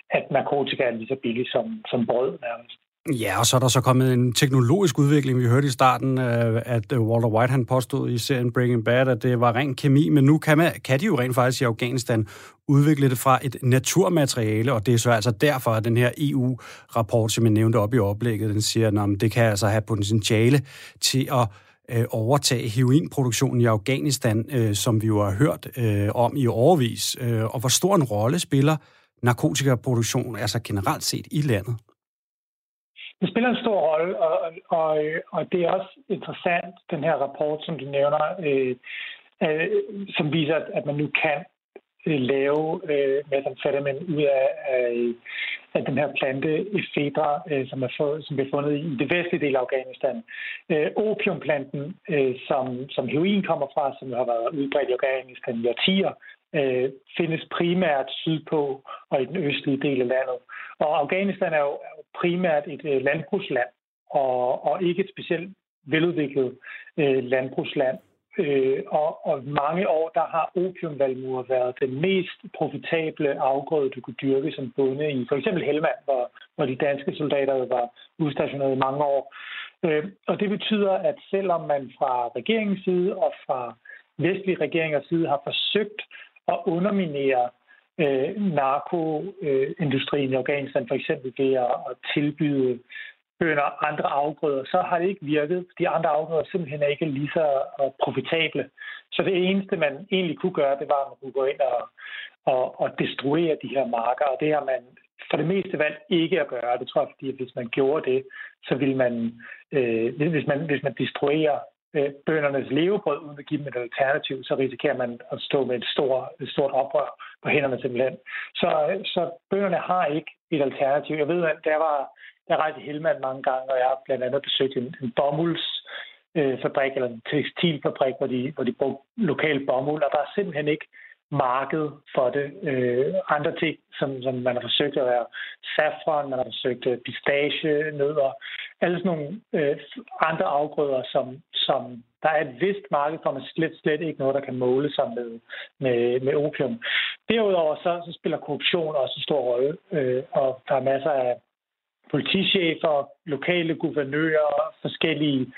at narkotika er lige så billig som, som brød nærmest. Ja, og så er der så kommet en teknologisk udvikling. Vi hørte i starten, øh, at øh, Walter White han påstod i serien Breaking Bad, at det var ren kemi, men nu kan, man, kan de jo rent faktisk i Afghanistan udvikle det fra et naturmateriale, og det er så altså derfor, at den her EU-rapport, som jeg nævnte op i oplægget, den siger, at det kan altså have potentiale til at øh, overtage heroinproduktionen i Afghanistan, øh, som vi jo har hørt øh, om i overvis. Øh, og hvor stor en rolle spiller narkotikaproduktion altså generelt set i landet? Det spiller en stor rolle, og, og, og det er også interessant, den her rapport, som du nævner, øh, øh, som viser, at man nu kan Øh, lave øh, metamfetamin ud af, af, af den her plante efedra, øh, som, er for, som bliver fundet i det vestlige del af Afghanistan. Øh, opiumplanten, øh, som, som heroin kommer fra, som har været udbredt i Afghanistan i årtier, øh, findes primært sydpå og i den østlige del af landet. Og Afghanistan er jo, er jo primært et øh, landbrugsland, og, og ikke et specielt veludviklet øh, landbrugsland. Øh, og, og mange år, der har opiumvalmuer været den mest profitable afgrøde, du kunne dyrke som bonde i for eksempel Helmand, hvor, hvor de danske soldater var udstationeret i mange år. Øh, og det betyder, at selvom man fra regeringens side og fra vestlige regeringers side har forsøgt at underminere øh, narkoindustrien øh, i Afghanistan, for eksempel ved at, at tilbyde bønder andre afgrøder, så har det ikke virket. De andre afgrøder simpelthen er ikke lige så øh, profitable. Så det eneste, man egentlig kunne gøre, det var, at man kunne gå ind og, og, og destruere de her marker, og det har man for det meste valgt ikke at gøre. Det tror jeg, fordi hvis man gjorde det, så ville man, øh, hvis man, hvis man destruerer øh, bøndernes levebrød uden at give dem et alternativ, så risikerer man at stå med et stort, et stort oprør på hænderne simpelthen. Så, øh, så bønderne har ikke et alternativ. Jeg ved, at der var jeg rejst i Helmand mange gange, og jeg har blandt andet besøgt en, en bomuldsfabrik, øh, eller en tekstilfabrik, hvor de, hvor de brugte lokal bomuld, og der er simpelthen ikke marked for det. Øh, andre ting, som, som man har forsøgt at være safran, man har forsøgt øh, pistache, nødder, alle sådan nogle øh, andre afgrøder, som, som der er et vist marked for, men slet, slet ikke noget, der kan måle sig med, med, med opium. Derudover så, så spiller korruption også en stor rolle, øh, og der er masser af politichefer, lokale guvernører, forskellige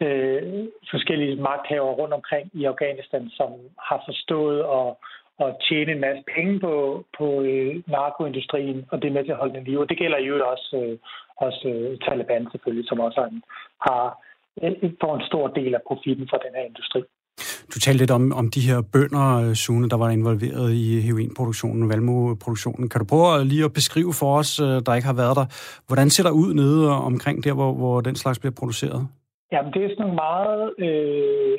øh, forskellige magthavere rundt omkring i Afghanistan, som har forstået at, at tjene en masse penge på, på øh, narkoindustrien, og det er med til at holde den liv. Og det gælder jo også, øh, også øh, Taliban selvfølgelig, som også har, øh, får en stor del af profitten fra den her industri. Du talte lidt om, om de her bønder, øh, Sune, der var involveret i heroinproduktionen, valmoproduktionen. Kan du prøve lige at beskrive for os, øh, der ikke har været der, hvordan ser der ud nede øh, omkring der, hvor, hvor den slags bliver produceret? Jamen, det er sådan nogle meget... Øh,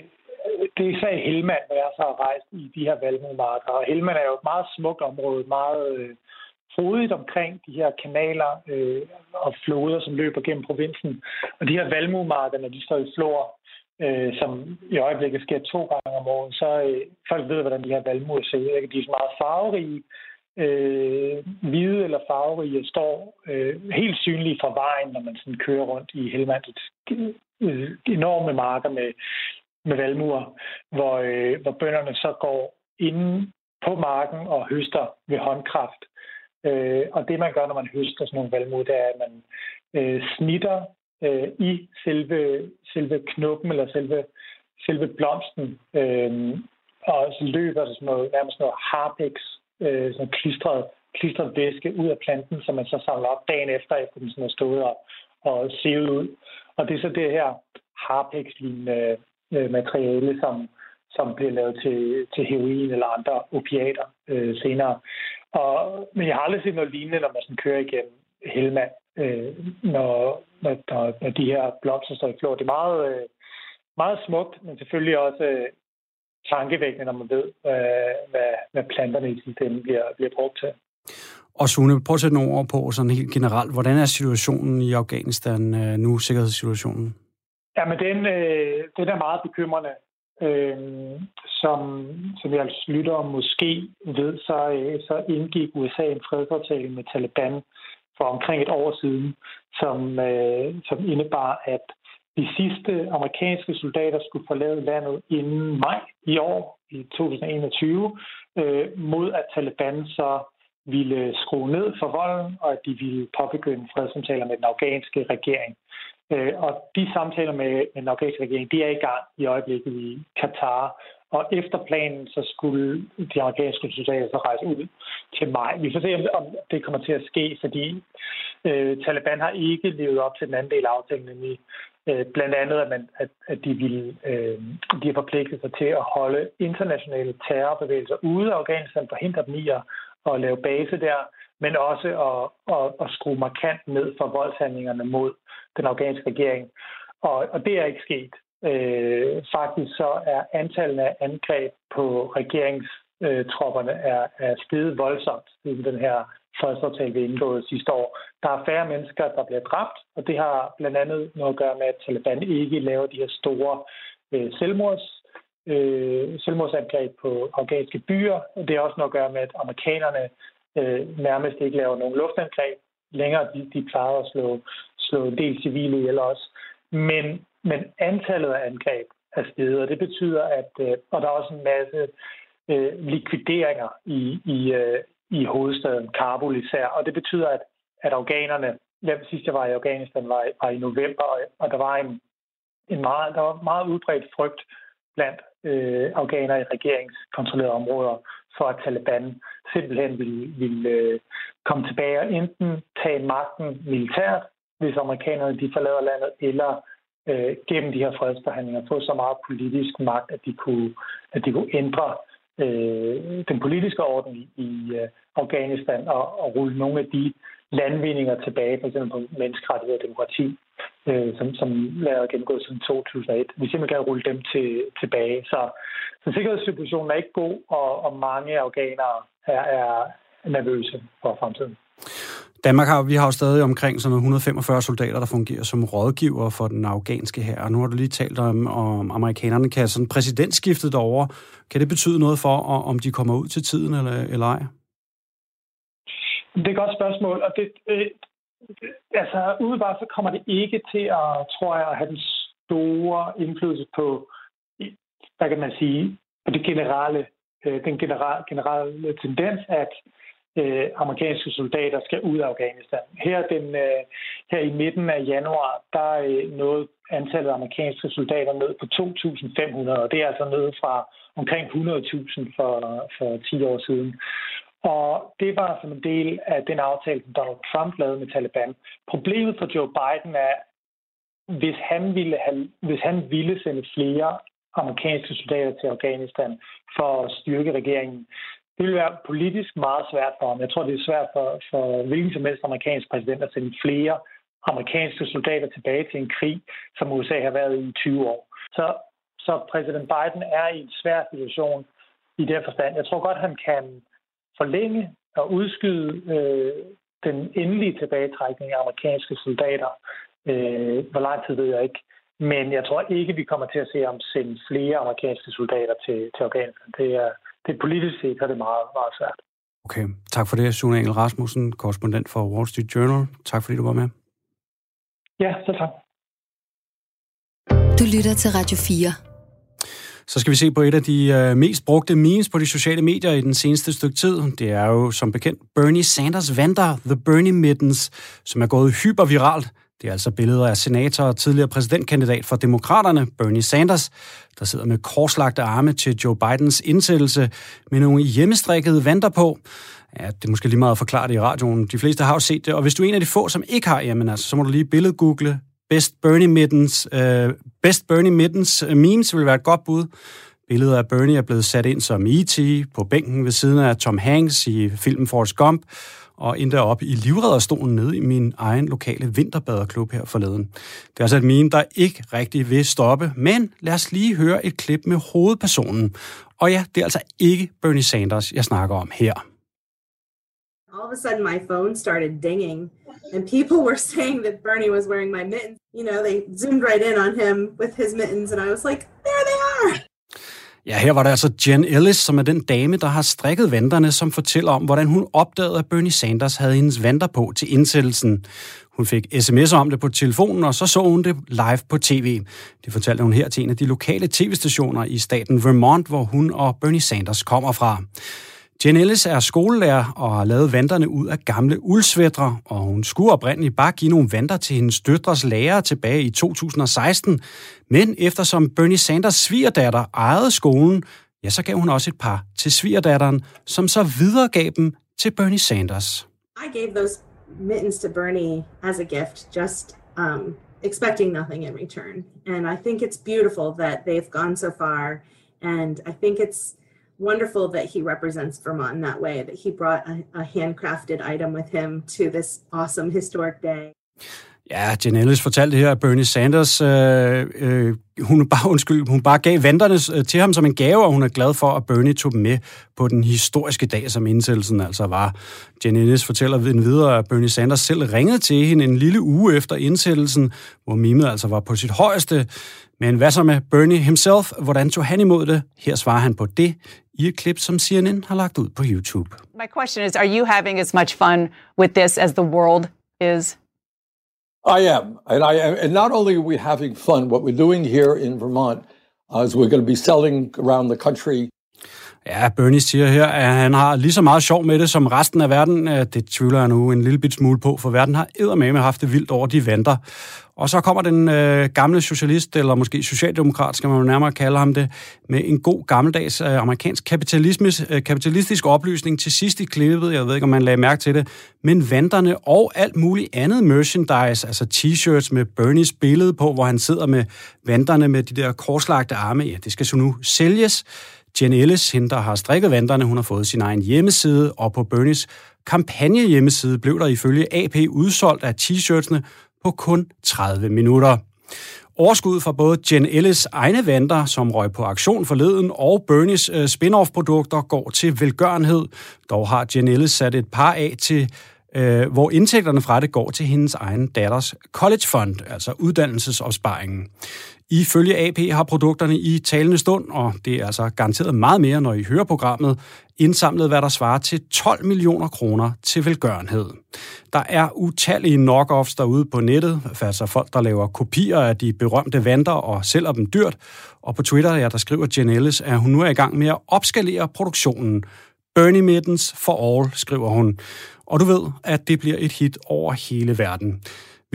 det er især Helmand, hvor jeg så har rejst i de her valmuemarker. Og Helmand er jo et meget smukt område, meget øh, frodigt omkring de her kanaler øh, og floder, som løber gennem provinsen. Og de her valmuemarker, når de står i flor, øh, som i øjeblikket sker to gange om året, så øh, folk ved, hvordan de her valmuer ser ud. De er så meget farverige, øh, hvide eller farverige, står øh, helt synlige fra vejen, når man sådan kører rundt i Helmandets øh, enorme marker med, med valmuer, hvor, øh, hvor bønderne så går inde på marken og høster ved håndkraft. Øh, og det, man gør, når man høster sådan nogle valmuer, det er, at man øh, snitter øh, i selve, selve knuppen eller selve, selve blomsten. Øh, og så løber der sådan noget, nærmest noget harpex, øh, sådan klistret, klistret væske ud af planten, som man så samler op dagen efter, efter den sådan er stået og, og sevet ud. Og det er så det her harpex-lignende øh, materiale, som, som bliver lavet til, til heroin eller andre opiater øh, senere. Og, men jeg har aldrig set noget lignende, når man sådan kører igennem Helmand, øh, når, når, når de her blomster står i flor. Det er meget, øh, meget smukt, men selvfølgelig også øh, tankevækkende, når man ved, øh, hvad, hvad planterne i ende bliver, bliver brugt til. Og Sune, prøv at sætte nogle ord på sådan helt generelt. Hvordan er situationen i Afghanistan nu, sikkerhedssituationen? Jamen, den, øh, den er meget bekymrende. Øh, som, som jeg lytter måske ved, så, øh, så indgik USA en fredsaftale med Taliban for omkring et år siden, som, øh, som indebar, at de sidste amerikanske soldater skulle forlade landet inden maj i år, i 2021, øh, mod at Taliban så ville skrue ned for volden, og at de ville påbegynde fredssamtaler med den afghanske regering. Øh, og de samtaler med den afghanske regering, de er i gang i øjeblikket i Katar, og efter planen, så skulle de amerikanske soldater så rejse ud til maj. Vi får se, om det kommer til at ske, fordi øh, Taliban har ikke levet op til den anden del af aftalen, nemlig øh, blandt andet, at, man, at, at de, ville, øh, de har forpligtet sig til at holde internationale terrorbevægelser ude af Afghanistan, forhindre dem i at, at lave base der, men også at, at, at skrue markant ned for voldshandlingerne mod den afghanske regering. Og, og det er ikke sket. Øh, faktisk så er antallet af angreb på regeringstropperne er, er steget voldsomt siden den her fredsaftale, vi indgået sidste år. Der er færre mennesker, der bliver dræbt, og det har blandt andet noget at gøre med, at Taliban ikke laver de her store øh, selvmords, øh, selvmordsangreb på afghanske byer. Det har også noget at gøre med, at amerikanerne øh, nærmest ikke laver nogen luftangreb længere. De, de plejer at slå, slå en del civile ihjel også. Men men antallet af angreb er steget, og det betyder, at øh, og der er også en masse øh, likvideringer i, i, øh, i hovedstaden Kabul især, og det betyder, at, at afghanerne, hvem sidst jeg var i Afghanistan, var, var i november, og, og der var en, en meget, der var meget udbredt frygt blandt øh, afghanere i regeringskontrollerede områder for, at Taliban simpelthen ville, ville øh, komme tilbage og enten tage magten militært, hvis amerikanerne de forlader landet, eller øh, gennem de her fredsforhandlinger få så meget politisk magt, at de kunne, at de kunne ændre øh, den politiske orden i, i øh, Afghanistan og, og rulle nogle af de landvindinger tilbage, f.eks. på menneskerettighed og demokrati, øh, som, som er gennemgået siden 2001. Vi simpelthen kan rulle dem til, tilbage. Så, så sikkerhedssituationen er ikke god, og, og mange afghanere er, er nervøse for fremtiden. Danmark har, vi har jo stadig omkring sådan 145 soldater, der fungerer som rådgiver for den afghanske her. Og nu har du lige talt om, om amerikanerne kan sådan præsidentskiftet derovre. Kan det betyde noget for, om de kommer ud til tiden eller, eller ej? Det er et godt spørgsmål, og det, øh, altså udebart så kommer det ikke til at, tror jeg, at have den store indflydelse på, hvad kan man sige, på det generelle, øh, den generelle, generelle tendens, at øh, amerikanske soldater skal ud af Afghanistan. Her, den, øh, her i midten af januar, der øh, nåede antallet af amerikanske soldater ned på 2.500, og det er altså ned fra omkring 100.000 for, for 10 år siden. Og det var som en del af den aftale, som Donald Trump lavede med Taliban. Problemet for Joe Biden er, hvis han ville, have, hvis han ville sende flere amerikanske soldater til Afghanistan for at styrke regeringen, det ville være politisk meget svært for ham. Jeg tror, det er svært for, for hvilken som helst amerikansk præsident at sende flere amerikanske soldater tilbage til en krig, som USA har været i 20 år. Så, så præsident Biden er i en svær situation i den forstand. Jeg tror godt, han kan forlænge og udskyde øh, den endelige tilbagetrækning af amerikanske soldater. Øh, hvor lang tid ved jeg ikke. Men jeg tror ikke, vi kommer til at se om sende flere amerikanske soldater til, til Afghanistan. Det er, det er politisk set er det meget, meget svært. Okay, tak for det, Sune Engel Rasmussen, korrespondent for Wall Street Journal. Tak fordi du var med. Ja, så tak. Du lytter til Radio 4. Så skal vi se på et af de øh, mest brugte memes på de sociale medier i den seneste stykke tid. Det er jo som bekendt Bernie Sanders vandrer, The Bernie Mittens, som er gået hyperviralt. Det er altså billeder af senator og tidligere præsidentkandidat for Demokraterne, Bernie Sanders, der sidder med korslagte arme til Joe Bidens indsættelse med nogle hjemmestrikkede vanter på. Ja, det er måske lige meget at forklare det i radioen. De fleste har jo set det, og hvis du er en af de få, som ikke har, jamen altså, så må du lige billedgoogle Best Bernie Mittens, uh, øh, Best Bernie Mittens øh, memes vil være et godt bud. Billedet af Bernie er blevet sat ind som E.T. på bænken ved siden af Tom Hanks i filmen Forrest Gump, og endda op i livredderstolen nede i min egen lokale vinterbaderklub her forleden. Det er altså et meme, der ikke rigtig vil stoppe, men lad os lige høre et klip med hovedpersonen. Og ja, det er altså ikke Bernie Sanders, jeg snakker om her. All of a sudden my phone started dinging and people were saying that Bernie was wearing my mittens. You know, they zoomed right in on him with his mittens, and I was like. Ja, her var der altså Jen Ellis, som er den dame, der har strikket vanterne, som fortæller om, hvordan hun opdagede, at Bernie Sanders havde hendes vanter på til indsættelsen. Hun fik sms om det på telefonen, og så så hun det live på tv. Det fortalte hun her til en af de lokale tv-stationer i staten Vermont, hvor hun og Bernie Sanders kommer fra. Jen Ellis er skolelærer og har lavet vanterne ud af gamle uldsvætter, og hun skulle oprindeligt bare give nogle vanter til hendes døtres lærer tilbage i 2016. Men eftersom Bernie Sanders svigerdatter ejede skolen, ja, så gav hun også et par til svigerdatteren, som så videregav dem til Bernie Sanders. I gave those mittens to Bernie as a gift, just um, expecting nothing in return. And I think it's beautiful that they've gone so far, and I think it's wonderful that he represents Vermont in that way, that he brought a, a handcrafted item with him to this awesome historic day. Ja, Jen Ellis fortalte her, at Bernie Sanders, øh, øh, hun, bare, undskyld, hun bare gav venterne øh, til ham som en gave, og hun er glad for, at Bernie tog dem med på den historiske dag, som indsættelsen altså var. Jen Ellis fortæller videre, at Bernie Sanders selv ringede til hende en lille uge efter indsættelsen, hvor mimet altså var på sit højeste. Men hvad så med Bernie himself? Hvordan tog han imod det? Her svarer han på det i et klip, som CNN har lagt ud på YouTube. My question is, are you having as much fun with this as the world is? I am, and I am, and not only are we having fun, what we're doing here in Vermont uh, is we're going to be selling around the country Ja, Bernie siger her, at han har lige så meget sjov med det som resten af verden. Det tvivler jeg nu en lille bit smule på, for verden har eddermame haft det vildt over de vanter. Og så kommer den øh, gamle socialist, eller måske socialdemokrat, skal man jo nærmere kalde ham det, med en god gammeldags øh, amerikansk kapitalisme, øh, kapitalistisk oplysning til sidst i klippet. Jeg ved ikke, om man lagde mærke til det. Men vanterne og alt muligt andet merchandise, altså t-shirts med Bernies billede på, hvor han sidder med vanterne med de der korslagte arme, ja, det skal så nu sælges. Jen Ellis, hende der har strikket vanterne, hun har fået sin egen hjemmeside, og på Bernies kampagne hjemmeside blev der ifølge AP udsolgt af t-shirtsene på kun 30 minutter. Overskud fra både Jen Ellis egne vanter, som røg på aktion forleden, og Bernies øh, spin-off-produkter går til velgørenhed. Dog har Jen Ellis sat et par af til øh, hvor indtægterne fra det går til hendes egen datters college fund, altså uddannelsesopsparingen. Ifølge AP har produkterne i talende stund, og det er altså garanteret meget mere, når I hører programmet, indsamlet, hvad der svarer til 12 millioner kroner til velgørenhed. Der er utallige knockoffs derude på nettet, altså folk, der laver kopier af de berømte vanter og sælger dem dyrt. Og på Twitter, ja, der skriver Jen Ellis, at hun nu er i gang med at opskalere produktionen. Bernie Mittens for all, skriver hun. Og du ved, at det bliver et hit over hele verden.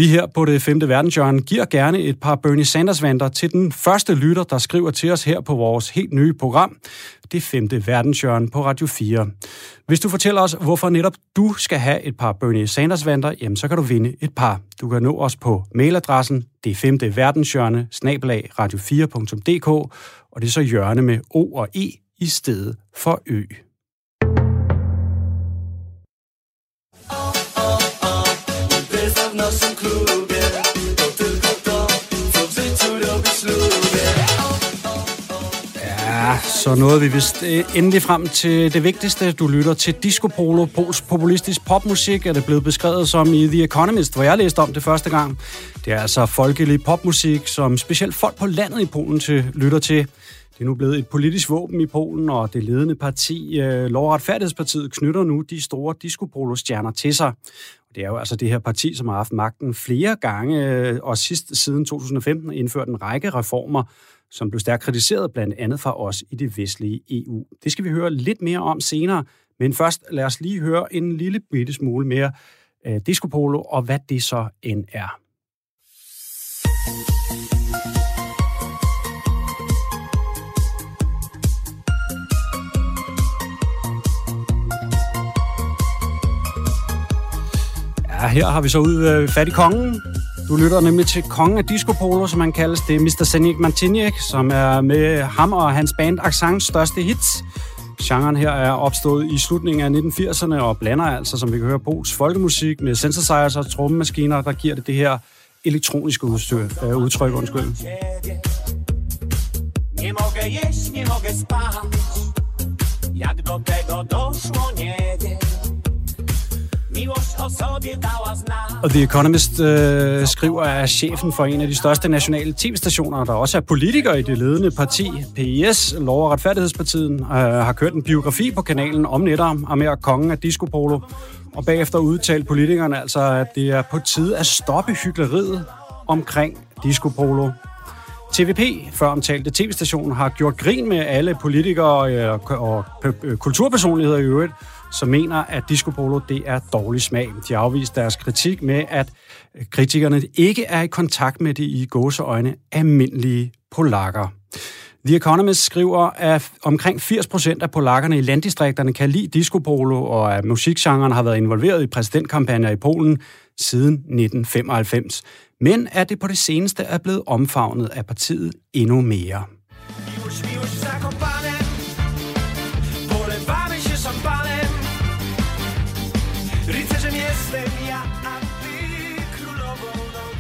Vi her på det femte verdenshjørne giver gerne et par Bernie Sanders-vanter til den første lytter, der skriver til os her på vores helt nye program, det femte verdenshjørne på Radio 4. Hvis du fortæller os, hvorfor netop du skal have et par Bernie Sanders-vanter, jamen så kan du vinde et par. Du kan nå os på mailadressen det femte verdenshjørne, snabelag radio4.dk, og det er så hjørne med O og E i stedet for Ø. Ja, så nåede vi vist eh, endelig frem til det vigtigste. Du lytter til Disco Polo, Pols populistisk popmusik, er det blevet beskrevet som i The Economist, hvor jeg læste om det første gang. Det er altså folkelig popmusik, som specielt folk på landet i Polen til, lytter til. Det er nu blevet et politisk våben i Polen, og det ledende parti, øh, Lov- og Retfærdighedspartiet, knytter nu de store disco stjerner til sig. Det er jo altså det her parti, som har haft magten flere gange, øh, og sidst siden 2015 indført en række reformer, som blev stærkt kritiseret blandt andet fra os i det vestlige EU. Det skal vi høre lidt mere om senere, men først lad os lige høre en lille bitte smule mere øh, disco polo, og hvad det så end er. Ja, her har vi så ud øh, fat i kongen. Du lytter nemlig til kongen af disco polo, som han kaldes. Det er Mr. Senik Martiniek, som er med ham og hans band Accents største hits. Genren her er opstået i slutningen af 1980'erne og blander altså, som vi kan høre, Pols folkemusik med synthesizers og trommemaskiner, der giver det det her elektroniske udstyr, øh, udtryk. Undskyld. Nie mogę jeść, nie mogę spać Jak do tego doszło, nie wiem og The Economist øh, skriver, at chefen for en af de største nationale tv-stationer, der også er politiker i det ledende parti, PIS, Lov- og Retfærdighedspartiet, øh, har kørt en biografi på kanalen om netop Amer kongen af disco polo. Og bagefter udtalte politikerne altså, at det er på tide at stoppe hyggeleriet omkring disco polo. TVP, før omtalte tv-stationen, har gjort grin med alle politikere øh, og kulturpersonligheder i øvrigt, som mener, at disco polo det er dårlig smag. De har afvist deres kritik med, at øh, kritikerne ikke er i kontakt med de i gåseøjne almindelige polakker. The Economist skriver, at omkring 80% af polakkerne i landdistrikterne kan lide disco polo, og at musikgenren har været involveret i præsidentkampagner i Polen siden 1995. Men at det på det seneste er blevet omfavnet af partiet endnu mere.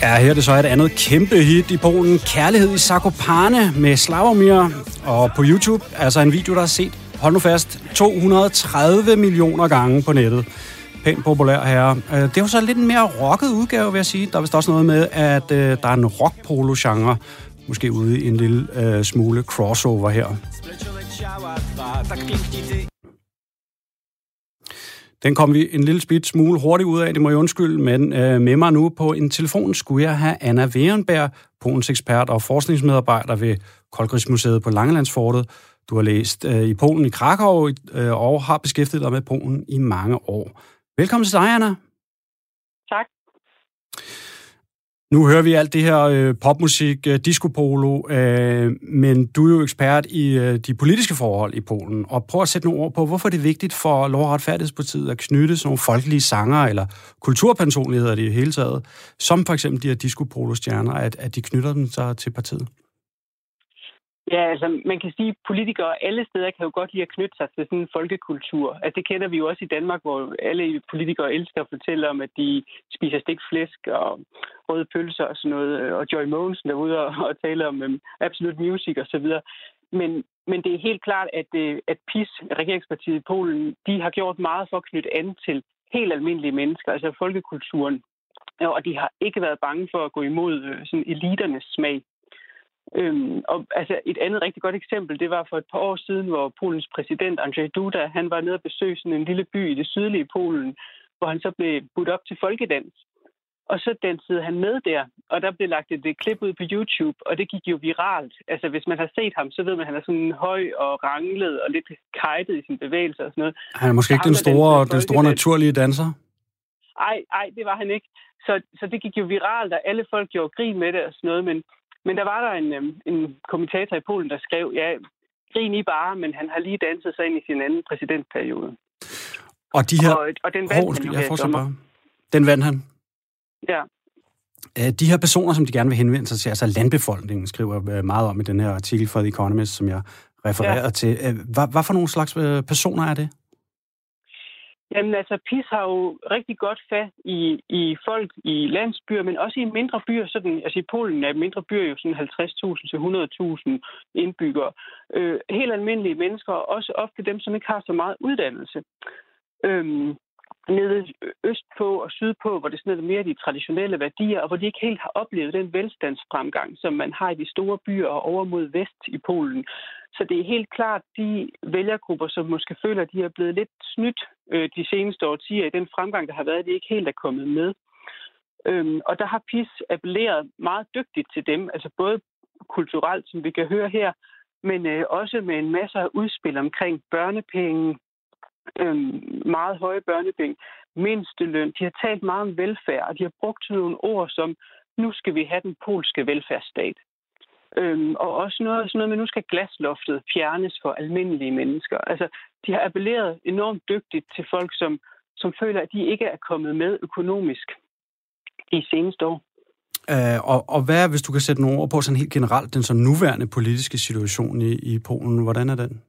Ja, her er det så et andet kæmpe hit i Polen. Kærlighed i Zakopane med Slavomir. Og på YouTube, altså en video, der er set, hold nu fast, 230 millioner gange på nettet. Pænt populær her. Øh, det er jo så lidt en mere rocket udgave, vil jeg sige. Der er vist også noget med, at øh, der er en rock-polo-genre. Måske ude i en lille uh, smule crossover her. Den kom vi en lille spidt smule hurtigt ud af, det må jeg undskylde, men øh, med mig nu på en telefon skulle jeg have Anna Werenberg, Polens ekspert og forskningsmedarbejder ved Koldkrigsmuseet på Langelandsfortet, Du har læst øh, i Polen i Krakow øh, og har beskæftiget dig med Polen i mange år. Velkommen til dig, Anna. Tak. Nu hører vi alt det her øh, popmusik, øh, discopolo, øh, men du er jo ekspert i øh, de politiske forhold i Polen, og prøv at sætte nogle ord på, hvorfor det er vigtigt for Lov- og Retfærdighedspartiet at knytte sådan nogle folkelige sanger eller kulturpersonligheder i det hele taget, som for eksempel de her discopolo-stjerner, at, at de knytter dem så til partiet. Ja, altså man kan sige, at politikere alle steder kan jo godt lide at knytte sig til sådan en folkekultur. Altså det kender vi jo også i Danmark, hvor alle politikere elsker at fortælle om, at de spiser stikflæsk og røde pølser og sådan noget, og Joy Mogensen er ude og, og tale om um, Absolute Music og så videre. Men, men det er helt klart, at, øh, at PIS, regeringspartiet i Polen, de har gjort meget for at knytte an til helt almindelige mennesker, altså folkekulturen. Og de har ikke været bange for at gå imod øh, sådan eliternes smag. Øhm, og altså et andet rigtig godt eksempel, det var for et par år siden, hvor Polens præsident Andrzej Duda, han var nede og besøge sådan en lille by i det sydlige Polen, hvor han så blev budt op til folkedans. Og så dansede han med der, og der blev lagt et klip ud på YouTube, og det gik jo viralt. Altså, hvis man har set ham, så ved man, at han er sådan høj og ranglet og lidt kajtet i sin bevægelser og sådan noget. Han er måske ikke den store, den store naturlige danser? Ej, ej, det var han ikke. Så, så det gik jo viralt, og alle folk gjorde grin med det og sådan noget, men men der var der en, øhm, en kommentator i Polen, der skrev, ja, grin I bare, men han har lige danset sig ind i sin anden præsidentperiode. Og de her... Og, og den vandt Hov, han jo jeg her bare. Den vandt han. Ja. Øh, De her personer, som de gerne vil henvende sig til, altså landbefolkningen, skriver øh, meget om i den her artikel fra The Economist, som jeg refererer Ja. til. Øh, Hvad, hvad for nogle slags øh, personer er det? Jamen altså, PIS har jo rigtig godt fat i, i folk i landsbyer, men også i mindre byer. Sådan, altså i Polen er mindre byer jo sådan 50.000 til 100.000 indbyggere. Øh, helt almindelige mennesker, også ofte dem, som ikke har så meget uddannelse. Øhm, nede østpå og sydpå, hvor det sådan er mere de traditionelle værdier, og hvor de ikke helt har oplevet den velstandsfremgang, som man har i de store byer og over mod vest i Polen. Så det er helt klart de vælgergrupper, som måske føler, at de er blevet lidt snydt øh, de seneste årtier i den fremgang, der har været, de ikke helt er kommet med. Øhm, og der har PIS appelleret meget dygtigt til dem, altså både kulturelt, som vi kan høre her, men øh, også med en masse udspil omkring børnepenge, øhm, meget høje børnepenge, mindsteløn. De har talt meget om velfærd, og de har brugt nogle ord som, nu skal vi have den polske velfærdsstat. Øhm, og også noget, sådan noget med, nu skal glasloftet fjernes for almindelige mennesker. Altså, de har appelleret enormt dygtigt til folk, som, som føler, at de ikke er kommet med økonomisk de seneste år. Øh, og, og hvad, hvis du kan sætte nogle ord på sådan helt generelt, den så nuværende politiske situation i, i Polen, hvordan er den?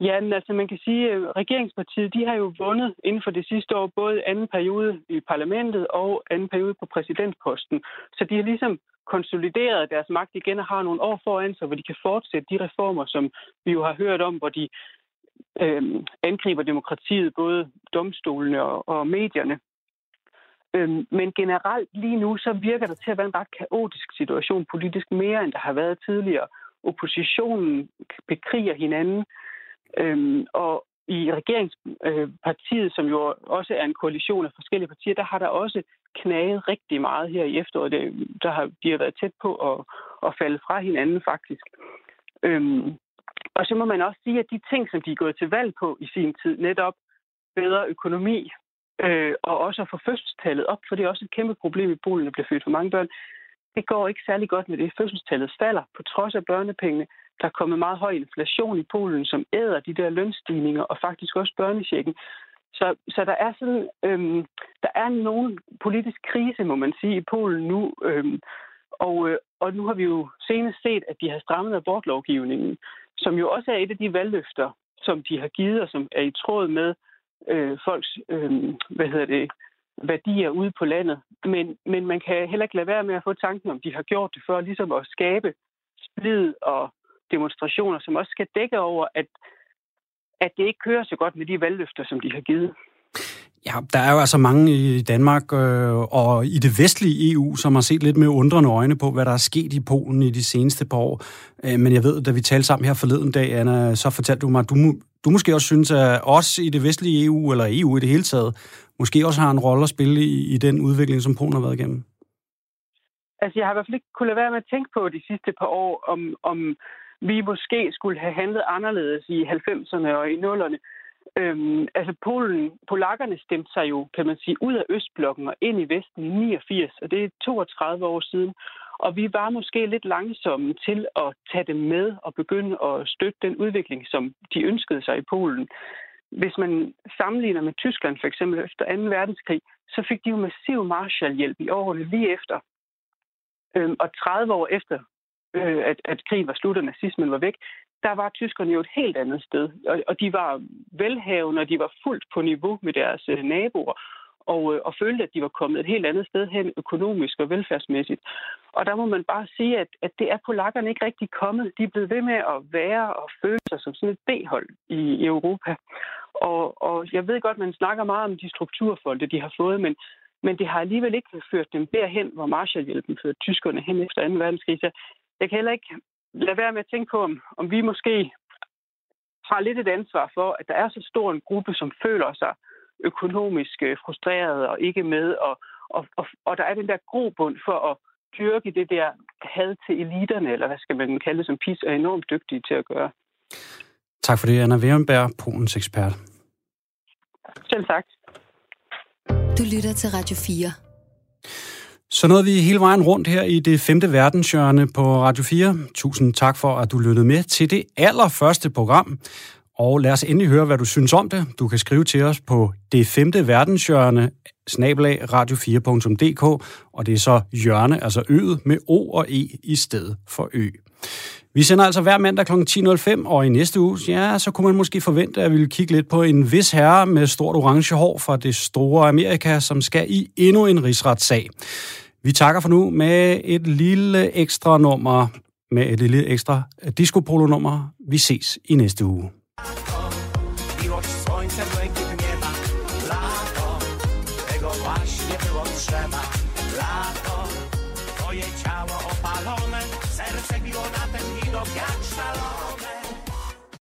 Ja, men altså man kan sige, at regeringspartiet de har jo vundet inden for det sidste år både anden periode i parlamentet og anden periode på præsidentposten. Så de har ligesom konsolideret deres magt igen og har nogle år foran sig, hvor de kan fortsætte de reformer, som vi jo har hørt om, hvor de øh, angriber demokratiet, både domstolene og, og medierne. Øhm, men generelt lige nu, så virker der til at være en ret kaotisk situation politisk mere, end der har været tidligere. Oppositionen bekriger hinanden, øhm, og i regeringspartiet, øh, som jo også er en koalition af forskellige partier, der har der også knaget rigtig meget her i efteråret. Det, der har, de har været tæt på at, at falde fra hinanden faktisk. Øhm, og så må man også sige, at de ting, som de er gået til valg på i sin tid, netop bedre økonomi, øh, og også at få fødselstallet op, for det er også et kæmpe problem i Polen, at bliver født for mange børn. Det går ikke særlig godt med det. Fødselstallet falder på trods af børnepengene. Der er kommet meget høj inflation i Polen, som æder de der lønstigninger, og faktisk også børnechecken. Så, så der er sådan, øhm, der er nogen politisk krise, må man sige, i Polen nu. Øhm, og, øh, og nu har vi jo senest set, at de har strammet abortlovgivningen, som jo også er et af de valgløfter, som de har givet, og som er i tråd med øh, folks øh, hvad hedder det, værdier ude på landet. Men, men man kan heller ikke lade være med at få tanken om, de har gjort det for ligesom at skabe splid og demonstrationer, som også skal dække over, at, at det ikke kører så godt med de valgløfter, som de har givet. Ja, der er jo altså mange i Danmark øh, og i det vestlige EU, som har set lidt med undrende øjne på, hvad der er sket i Polen i de seneste par år. Øh, men jeg ved, da vi talte sammen her forleden dag, Anna, så fortalte du mig, at du, du måske også synes, at os i det vestlige EU, eller EU i det hele taget, måske også har en rolle at spille i, i den udvikling, som Polen har været igennem. Altså, jeg har i hvert fald ikke kunne lade være med at tænke på de sidste par år, om, om vi måske skulle have handlet anderledes i 90'erne og i 0'erne. Øhm, altså Polen, polakkerne stemte sig jo, kan man sige, ud af Østblokken og ind i Vesten i 89, og det er 32 år siden. Og vi var måske lidt langsomme til at tage dem med og begynde at støtte den udvikling, som de ønskede sig i Polen. Hvis man sammenligner med Tyskland for eksempel efter 2. verdenskrig, så fik de jo massiv Marshallhjælp i årene lige efter. Øhm, og 30 år efter, øh, at, at krigen var slut og nazismen var væk, der var tyskerne jo et helt andet sted. Og, og de var velhavende, og de var fuldt på niveau med deres øh, naboer og, øh, og følte, at de var kommet et helt andet sted hen økonomisk og velfærdsmæssigt. Og der må man bare sige, at, at det er polakkerne ikke rigtig kommet. De er blevet ved med at være og føle sig som sådan et B-hold i, i Europa. Og, og jeg ved godt, man snakker meget om de strukturfolde, de har fået, men, men det har alligevel ikke ført dem derhen, hvor Marshallhjælpen førte tyskerne hen efter 2. verdenskrig. Så jeg kan heller ikke lade være med at tænke på, om, om vi måske har lidt et ansvar for, at der er så stor en gruppe, som føler sig økonomisk øh, frustreret og ikke med, og, og, og, og der er den der grobund for at dyrke det der had til eliterne, eller hvad skal man kalde det, som PIS er enormt dygtige til at gøre. Tak for det, Anna Werenberg, Polens ekspert. Selv tak. Du lytter til Radio 4. Så nåede vi hele vejen rundt her i det femte verdenshjørne på Radio 4. Tusind tak for, at du lyttede med til det allerførste program. Og lad os endelig høre, hvad du synes om det. Du kan skrive til os på det femte verdenshjørne, snabelag radio4.dk, og det er så hjørne, altså øet med O og E i stedet for Ø. Vi sender altså hver mandag kl. 10.05, og i næste uge, ja, så kunne man måske forvente, at vi vil kigge lidt på en vis herre med stort orange hår fra det store Amerika, som skal i endnu en rigsretssag. Vi takker for nu med et lille ekstra nummer, med et lille ekstra disco-polo-nummer. Vi ses i næste uge.